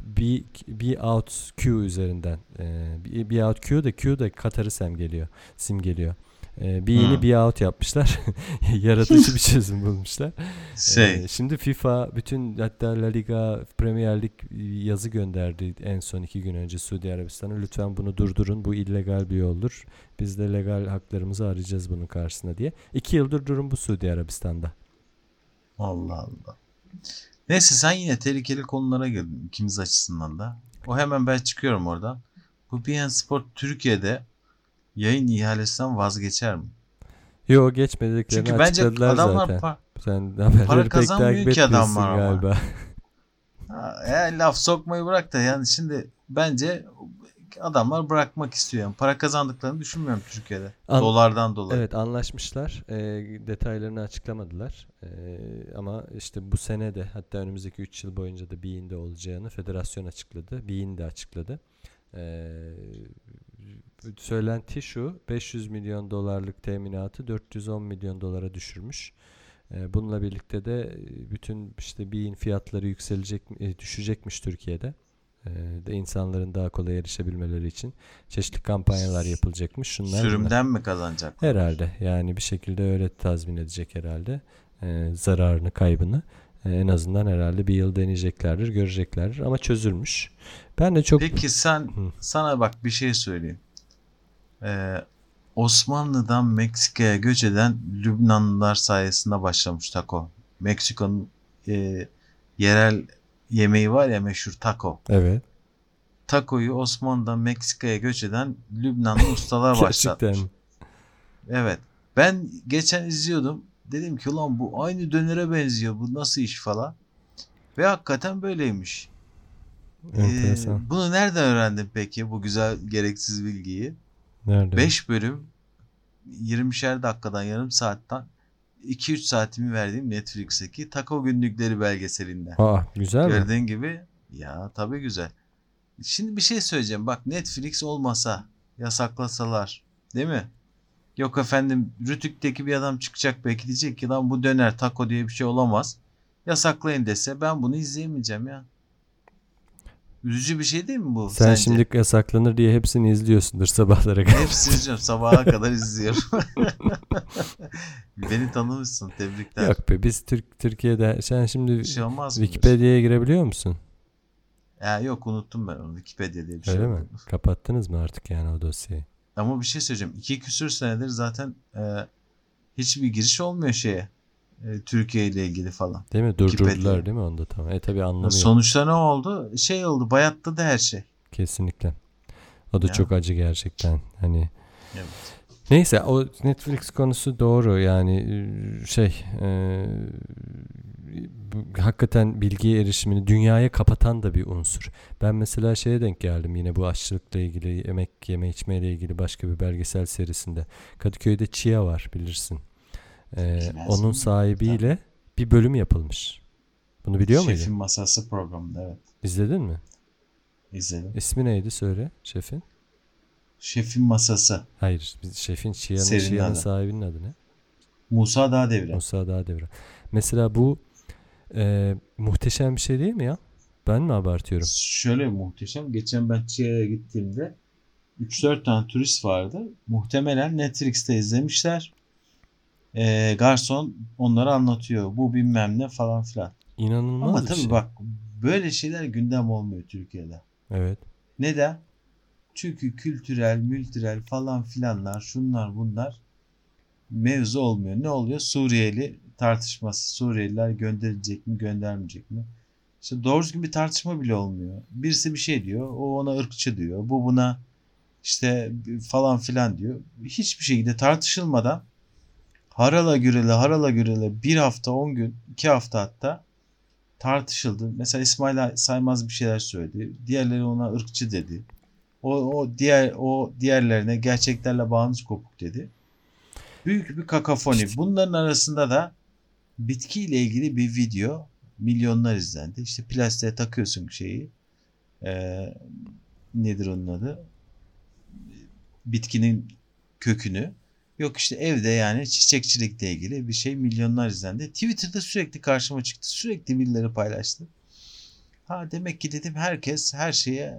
Be, Be Out Q üzerinden e, Be- Out Q da Q da Katar'ı simgeliyor. Simgeliyor. E, Be'ini Hı. Be Out yapmışlar. <laughs> Yaratıcı bir çözüm bulmuşlar. Şey Ee, şimdi FIFA bütün hatta La Liga, Premier Lig yazı gönderdi en son iki gün önce Suudi Arabistan'a. Lütfen bunu durdurun. Bu illegal bir yoldur. Biz de legal haklarımızı arayacağız bunun karşısında diye. İki yıldır durum bu Suudi Arabistan'da. Allah Allah. Neyse sen yine tehlikeli konulara girdin ikimiz açısından da. O hemen ben çıkıyorum oradan. Bu BN Sport Türkiye'de yayın ihalesinden vazgeçer mi? Yo geçmediklerini Çünkü bence adamlar zaten. pa- Sen para kazanmıyor ki adamlar etmiyorsun ama. galiba. Ha, ya laf sokmayı bırak da yani şimdi bence adamlar bırakmak istiyor. Yani para kazandıklarını düşünmüyorum Türkiye'de. An- Dolardan dolayı. Evet anlaşmışlar. Ee, detaylarını açıklamadılar. Ee, ama işte bu sene de hatta önümüzdeki 3 yıl boyunca da BİİN'de olacağını federasyon açıkladı. BİİN de açıkladı. Ee, söylenti şu 500 milyon dolarlık teminatı 410 milyon dolara düşürmüş. Bununla birlikte de e, bütün işte BİİN fiyatları yükselecek e, düşecekmiş Türkiye'de. Ee, de insanların daha kolay erişebilmeleri için çeşitli kampanyalar yapılacakmış. Şunlar bunlar. Sürümden mi kazanacak? Herhalde yani bir şekilde öyle tazmin edecek herhalde Ee, zararını kaybını Ee, en azından herhalde bir yıl deneyeceklerdir göreceklerdir ama çözülmüş. Ben de çok Peki sen Hı. sana bak bir şey söyleyeyim. Ee, Osmanlı'dan Meksika'ya göç eden Lübnanlılar sayesinde başlamış taco. Meksiko'nun e, yerel yemeği var ya meşhur taco. evet takoyu Osmanlı'dan Meksika'ya göç eden Lübnanlı ustalar <laughs> başlatmış. Evet. Ben geçen izliyordum. Dedim ki ulan bu aynı dönere benziyor. Bu nasıl iş falan. Ve hakikaten böyleymiş. Ee, Enteresan. bunu nereden öğrendin peki bu güzel gereksiz bilgiyi? Nerede? 5 bölüm 20'şer dakikadan yarım saatten 2-3 saatimi verdiğim Netflix'teki Taco Günlükleri belgeselinden. Aa güzel mi? Gördüğün gibi ya tabii güzel. Şimdi bir şey söyleyeceğim. Bak Netflix olmasa yasaklasalar değil mi? Yok efendim Rütük'teki bir adam çıkacak belki diyecek ki lan bu döner taco diye bir şey olamaz. Yasaklayın dese ben bunu izleyemeyeceğim ya. Üzücü bir şey değil mi bu? Sen sence? şimdi yasaklanır diye hepsini izliyorsundur sabahlara kadar. Hepsini izliyorum. Sabaha kadar izliyorum. <laughs> Beni tanımışsın. Tebrikler. Yok be biz Türk Türkiye'de sen şimdi Bir şey olmaz? Wikipedia'ya girebiliyor musun? Ya yok unuttum ben onu. Wikipedia diye bir şey Öyle mi? Kapattınız mı artık yani o dosyayı? Ama bir şey söyleyeceğim. İki küsür senedir zaten e, hiçbir giriş olmuyor şeye. E, Türkiye ile ilgili falan. Değil mi? Durdurdular değil mi onda tamam. E tabi anlamıyor. Sonuçta ne oldu? Şey oldu. Bayatladı her şey. Kesinlikle. O da Ya. çok acı gerçekten. Hani Evet. Neyse o Netflix konusu doğru yani e, şey e, hakikaten bilgiye erişimini dünyaya kapatan da bir unsur. Ben mesela şeye denk geldim yine bu aşçılıkla ilgili yemek yeme içmeyle ilgili başka bir belgesel serisinde. Kadıköy'de Chia var bilirsin. E, Bilmez onun sahibiyle bir bölüm yapılmış. Bunu biliyor muydun? Şefin Masası programında evet. İzledin mi? İzledim. İsmi neydi söyle şefin? Şefin Masası. Hayır şefin Chia'nın adı. sahibinin adı ne? Musa Dağdeviren. Musa Dağdeviren. Mesela bu e, muhteşem bir şey değil mi ya? Ben mi abartıyorum? Şöyle muhteşem. Geçen ben Chia'ya gittiğimde 3-4 tane turist vardı. Muhtemelen Netflix'te izlemişler. Ee, garson onlara anlatıyor. Bu bilmem ne falan filan. İnanılmaz Ama tabii şey. bak böyle şeyler gündem olmuyor Türkiye'de. Evet. Neden? Çünkü kültürel, mültürel falan filanlar, şunlar bunlar mevzu olmuyor. Ne oluyor? Suriyeli tartışması. Suriyeliler gönderilecek mi, göndermeyecek mi? İşte doğru düzgün bir tartışma bile olmuyor. Birisi bir şey diyor, o ona ırkçı diyor. Bu buna işte falan filan diyor. Hiçbir şekilde tartışılmadan harala gürele harala gürele bir hafta, on gün, iki hafta hatta tartışıldı. Mesela İsmail Saymaz bir şeyler söyledi. Diğerleri ona ırkçı dedi. O, o diğer o diğerlerine gerçeklerle bağınız kopuk dedi. Büyük bir kakafoni. Bunların arasında da bitkiyle ilgili bir video milyonlar izlendi. İşte plastiğe takıyorsun şeyi. Ee, nedir onun adı? Bitkinin kökünü. Yok işte evde yani çiçekçilikle ilgili bir şey milyonlar izlendi. Twitter'da sürekli karşıma çıktı. Sürekli birileri paylaştı. Ha demek ki dedim herkes her şeye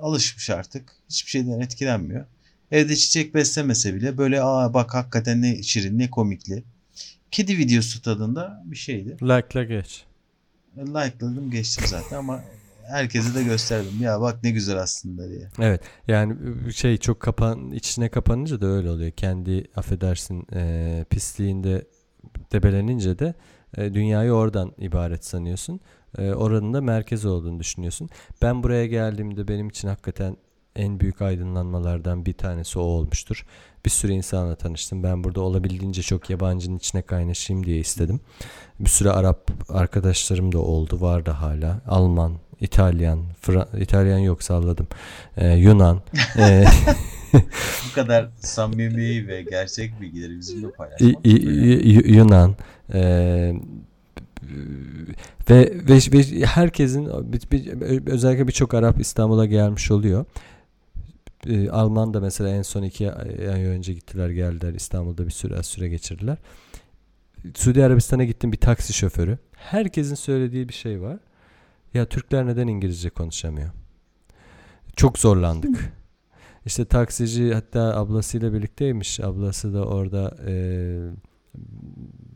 alışmış artık. Hiçbir şeyden etkilenmiyor. Evde çiçek beslemese bile böyle aa bak hakikaten ne şirin ne komikli. Kedi videosu tadında bir şeydi. Like'la geç. Like'ladım geçtim zaten ama herkese de gösterdim. Ya bak ne güzel aslında diye. Evet. Yani şey çok kapan içine kapanınca da öyle oluyor. Kendi affedersin e, pisliğinde debelenince de e, dünyayı oradan ibaret sanıyorsun. E, oranın da merkezi olduğunu düşünüyorsun. Ben buraya geldiğimde benim için hakikaten en büyük aydınlanmalardan bir tanesi o olmuştur. Bir sürü insanla tanıştım. Ben burada olabildiğince çok yabancının içine kaynaşayım diye istedim. Bir sürü Arap arkadaşlarım da oldu. Var da hala. Alman, İtalyan, Fra- İtalyan yok salladım. Ee, Yunan. <laughs> Ee, Bu kadar samimi ve gerçek bilgileri bizimle paylaşmak. Yunan ee, ve, ve ve herkesin bir- bir- özellikle birçok Arap İstanbul'a gelmiş oluyor. Ee, Alman da mesela en son iki ay önce gittiler geldiler İstanbul'da bir süre süre geçirdiler. Suudi Arabistan'a gittim bir taksi şoförü. Herkesin söylediği bir şey var. Ya Türkler neden İngilizce konuşamıyor? Çok zorlandık. İşte taksici hatta ablasıyla birlikteymiş. Ablası da orada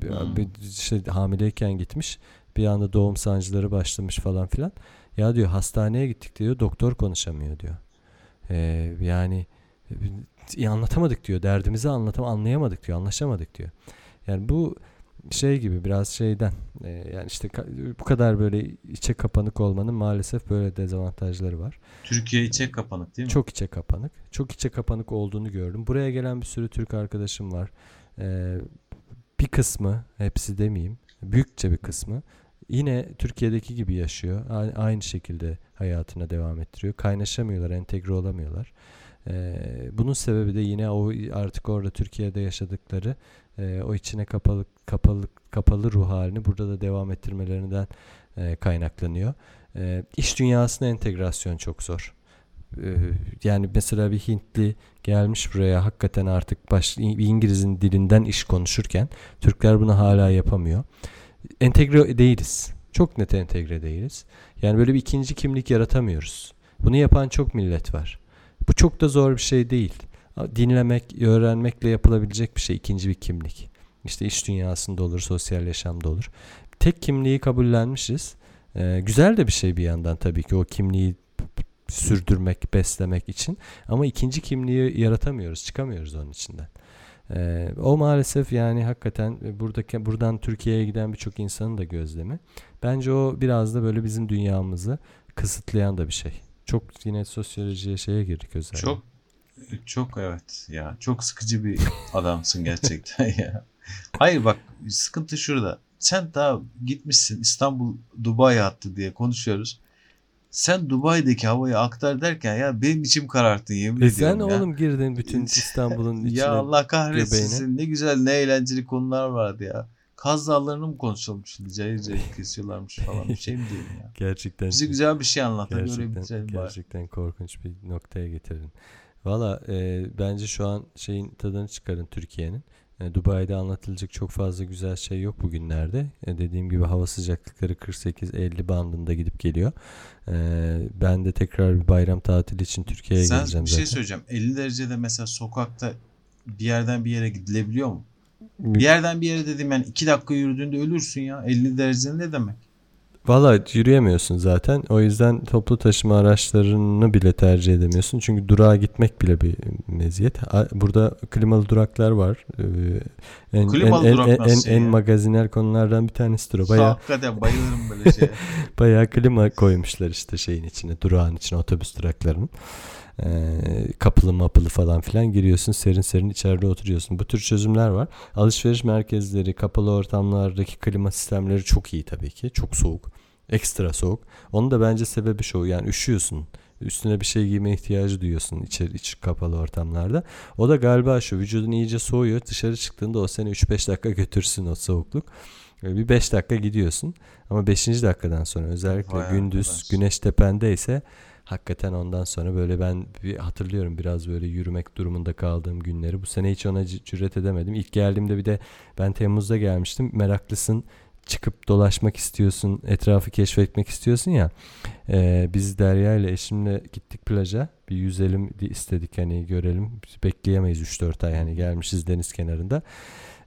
bir- Hmm. bir işte hamileyken gitmiş. Bir anda doğum sancıları başlamış falan filan. Ya diyor hastaneye gittik diyor. Doktor konuşamıyor diyor. Eee, yani e, anlatamadık diyor. Derdimizi anlatam anlayamadık diyor. Anlaşamadık diyor. Yani bu şey gibi biraz şeyden e, yani işte bu kadar böyle içe kapanık olmanın maalesef böyle dezavantajları var. Türkiye içe kapanık değil mi? Çok içe kapanık. Çok içe kapanık olduğunu gördüm. Buraya gelen bir sürü Türk arkadaşım var. Ee, bir kısmı, hepsi demeyeyim, büyükçe bir kısmı yine Türkiye'deki gibi yaşıyor. Aynı şekilde hayatına devam ettiriyor. Kaynaşamıyorlar, entegre olamıyorlar. Ee, bunun sebebi de yine o artık orada Türkiye'de yaşadıkları e, o içine kapalı kapalı kapalı ruh halini burada da devam ettirmelerinden e, kaynaklanıyor. E, iş dünyasına entegrasyon çok zor. E, yani mesela bir Hintli gelmiş buraya hakikaten artık baş, İngiliz'in dilinden iş konuşurken Türkler bunu hala yapamıyor. Entegre değiliz. Çok net entegre değiliz. Yani böyle bir ikinci kimlik yaratamıyoruz. Bunu yapan çok millet var. Bu çok da zor bir şey değil. Dinlemek, öğrenmekle yapılabilecek bir şey ikinci bir kimlik. İşte iş dünyasında olur, sosyal yaşamda olur. Tek kimliği kabullenmişiz. Ee, güzel de bir şey bir yandan tabii ki o kimliği sürdürmek, beslemek için. Ama ikinci kimliği yaratamıyoruz, çıkamıyoruz onun içinden. Ee, o maalesef yani hakikaten buradaki buradan Türkiye'ye giden birçok insanın da gözlemi. Bence o biraz da böyle bizim dünyamızı kısıtlayan da bir şey. Çok yine sosyolojiye şeye girdik özellikle. Çok çok evet ya çok sıkıcı bir adamsın gerçekten <laughs> ya. Hayır bak sıkıntı şurada. Sen daha gitmişsin İstanbul Dubai hattı diye konuşuyoruz. Sen Dubai'deki havayı aktar derken ya benim içim kararttın yemin e ediyorum sen ya. oğlum girdin bütün <laughs> İstanbul'un içine. ya Allah kahretsin göbeğine. ne güzel ne eğlenceli konular vardı ya. Kaz Dağları'nı mı konuşalım şimdi cayır cayır <laughs> kesiyorlarmış falan bir şey mi diyelim ya. Gerçekten. Bize güzel bir şey anlat Gerçekten, bitirelim bari. gerçekten korkunç bir noktaya getirdin. Valla e, bence şu an şeyin tadını çıkarın Türkiye'nin. E, Dubai'de anlatılacak çok fazla güzel şey yok bugünlerde. E, dediğim gibi hava sıcaklıkları 48-50 bandında gidip geliyor. E, ben de tekrar bir bayram tatili için Türkiye'ye Sen geleceğim bir şey zaten. söyleyeceğim. 50 derecede mesela sokakta bir yerden bir yere gidilebiliyor mu? Bir yerden bir yere dedim yani 2 dakika yürüdüğünde ölürsün ya. 50 derece ne demek? Valla yürüyemiyorsun zaten. O yüzden toplu taşıma araçlarını bile tercih edemiyorsun. Çünkü durağa gitmek bile bir meziyet. Burada klimalı duraklar var. Ee, En, Klimalı en, durak en, en, en ya? magazinel konulardan bir tanesidir o. Bayağı, Hakikaten bayılırım böyle şeye. <laughs> bayağı klima koymuşlar işte şeyin içine, durağın içine, otobüs duraklarının. Ee, kapılı mapılı falan filan giriyorsun serin serin içeride oturuyorsun. Bu tür çözümler var. Alışveriş merkezleri, kapalı ortamlardaki klima sistemleri çok iyi tabii ki. Çok soğuk. Ekstra soğuk. Onun da bence sebebi şu yani üşüyorsun. Üstüne bir şey giyme ihtiyacı duyuyorsun içeri iç kapalı ortamlarda. O da galiba şu vücudun iyice soğuyor. Dışarı çıktığında o seni 3-5 dakika götürsün o soğukluk. Bir 5 dakika gidiyorsun. Ama 5. dakikadan sonra özellikle Vay gündüz arkadaş. güneş tependeyse hakikaten ondan sonra böyle ben bir hatırlıyorum biraz böyle yürümek durumunda kaldığım günleri. Bu sene hiç ona cüret edemedim. İlk geldiğimde bir de ben Temmuz'da gelmiştim. Meraklısın çıkıp dolaşmak istiyorsun, etrafı keşfetmek istiyorsun ya. Ee, biz Derya ile eşimle gittik plaja. Bir yüzelim di- istedik hani görelim. Bekleyemeyiz 3-4 ay hani gelmişiz deniz kenarında.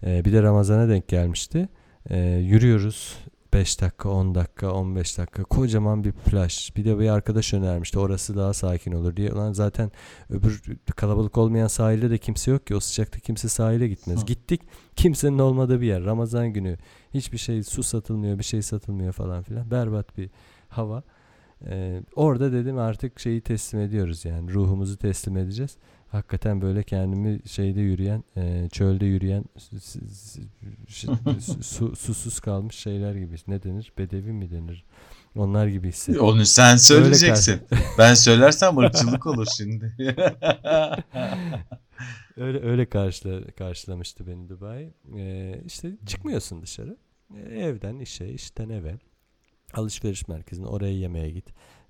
Ee, bir de Ramazan'a denk gelmişti. Ee, yürüyoruz 5 dakika, 10 dakika, 15 dakika. Kocaman bir plaj. Bir de bir arkadaş önermişti. Orası daha sakin olur diye. Ulan zaten öbür kalabalık olmayan sahilde de kimse yok ki. O sıcakta kimse sahile gitmez. Hı. Gittik. Kimsenin olmadığı bir yer. Ramazan günü. Hiçbir şey su satılmıyor, bir şey satılmıyor falan filan. Berbat bir hava. Ee, orada dedim artık şeyi teslim ediyoruz yani ruhumuzu teslim edeceğiz. Hakikaten böyle kendimi şeyde yürüyen, e, çölde yürüyen, su- <laughs> su- susuz kalmış şeyler gibi. Ne denir? Bedevi mi denir? Onlar gibi hissettim. Onu sen söyleyeceksin. <laughs> ben söylersem ırkçılık olur şimdi. <laughs> Öyle öyle karşıla, karşılamıştı beni Dubai. Ee, işte çıkmıyorsun dışarı. Ee, evden işe, işten eve. Alışveriş merkezine oraya yemeğe git.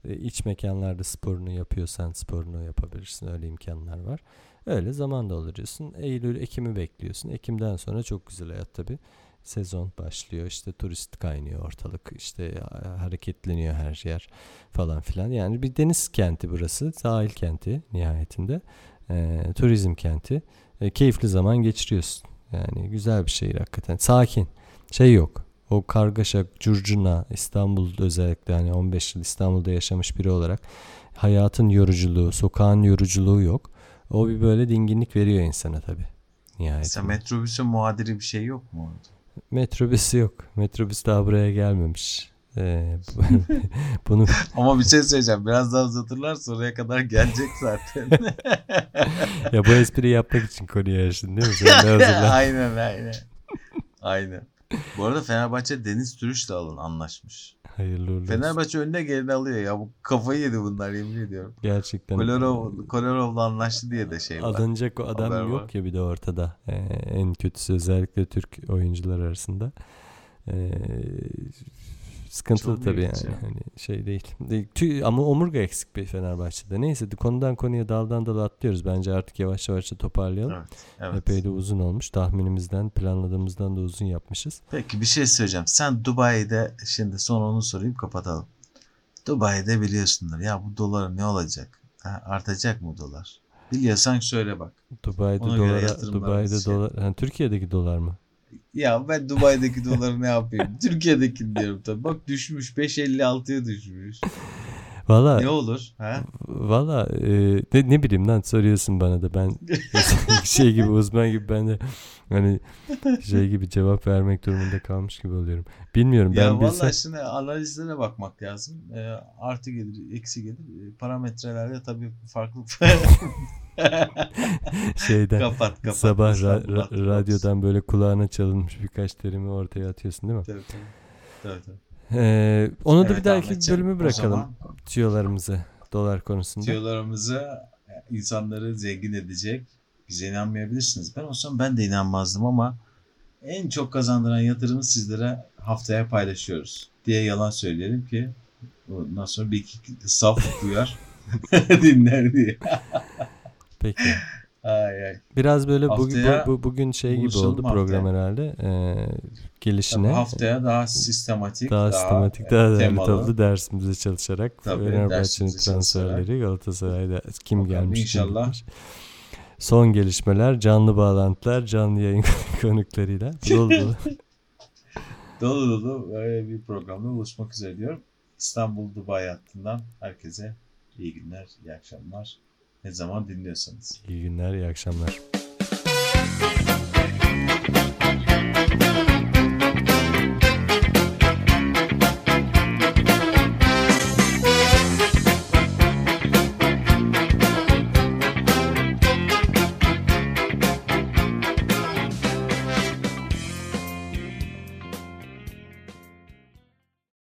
Ee, iç mekanlarda sporunu yapıyorsan sporunu yapabilirsin. Öyle imkanlar var. Öyle zaman dolduruyorsun. Eylül, Ekim'i bekliyorsun. Ekim'den sonra çok güzel hayat tabii. Sezon başlıyor. İşte turist kaynıyor ortalık. İşte ha- hareketleniyor her yer falan filan. Yani bir deniz kenti burası. Sahil kenti nihayetinde. Ee, turizm kenti. Ee, keyifli zaman geçiriyorsun. Yani güzel bir şehir hakikaten. Sakin. Şey yok. O kargaşa, curcuna, İstanbul özellikle hani 15 yıl İstanbul'da yaşamış biri olarak hayatın yoruculuğu, sokağın yoruculuğu yok. O bir böyle dinginlik veriyor insana tabii. Mesela Nihayetinde. metrobüsün muadili bir şey yok mu orada? Metrobüs yok. Metrobüs daha buraya gelmemiş. Ee, bu- <laughs> bunu <laughs> Ama bir şey söyleyeceğim. Biraz daha uzatırlarsa oraya kadar gelecek zaten. <laughs> ya bu espriyi yapmak için konuyu açtın değil mi? Sen de aynen aynen. Aynen. <laughs> Bu arada Fenerbahçe Deniz Türüş'le alın anlaşmış. Hayırlı uğurlu olsun. Fenerbahçe önüne geleni alıyor ya. Bu kafayı yedi bunlar yemin ediyorum. Gerçekten. Kolarov, Kolarov'la anlaştı diye de şey var. Alınacak o adam Haber yok var. ya bir de ortada. Ee, en kötüsü özellikle Türk oyuncular arasında. Ee, sıkıntılı Çok tabii ilginç yani. ya. Hani şey değil. De- tü- ama omurga eksik bir Fenerbahçe'de. Neyse konudan konuya daldan dala atlıyoruz. Bence artık yavaş yavaş da toparlayalım. Evet. evet. Epey de uzun olmuş. Tahminimizden, planladığımızdan da uzun yapmışız. Peki bir şey söyleyeceğim. Sen Dubai'de şimdi son onu sorayım kapatalım. Dubai'de biliyorsundur. Ya bu dolar ne olacak? Ha, artacak mı dolar? Biliyorsan söyle bak. Dubai'de Ona dolara, Dubai'de şey. dolar, ha, Türkiye'deki dolar mı? Ya ben Dubai'deki doları ne yapayım? Türkiye'deki diyorum tabii. Bak düşmüş 5.56'ya düşmüş. Valla Ne olur? Ha? Valla e, ne, ne bileyim lan soruyorsun bana da ben <laughs> şey gibi uzman gibi ben de hani şey gibi cevap vermek durumunda kalmış gibi oluyorum. Bilmiyorum ben ya bilsem şimdi analizlere bakmak lazım. Ee, artı gelir, eksi gelir. Ee, Parametrelerde tabii farklı <laughs> şeyden kapat kapat. sabah ra- ra- radyodan böyle kulağına çalınmış birkaç terimi ortaya atıyorsun değil mi? Tabii tabii. tabii, tabii. Ee, onu da Evet bir dahaki bölümü bırakalım zaman tüyolarımızı dolar konusunda. Tiyolarımızı insanları zengin edecek. Bize inanmayabilirsiniz. Ben olsam ben de inanmazdım ama en çok kazandıran yatırımı sizlere haftaya paylaşıyoruz diye yalan söyleyelim ki ondan sonra bir iki saf duyar <laughs> <laughs> dinler diye. Peki. Ay ay. Biraz böyle bugün Haftaya bu, bu- bugün şey gibi oldu haftaya. program herhalde. Ee, gelişine. Tabii haftaya daha sistematik, daha, sistematik, daha değerli temalı. toplu dersimize çalışarak Fenerbahçe'nin transferleri Galatasaray'da kim Bakalım, gelmiş kim inşallah. gitmiş. Son gelişmeler, canlı bağlantılar, canlı yayın <laughs> konuklarıyla dolu dolu. <laughs> Dolu dolu böyle bir programda buluşmak üzere diyorum. İstanbul Dubai hattından herkese iyi günler, iyi akşamlar ne zaman dinliyorsanız. İyi günler, iyi akşamlar.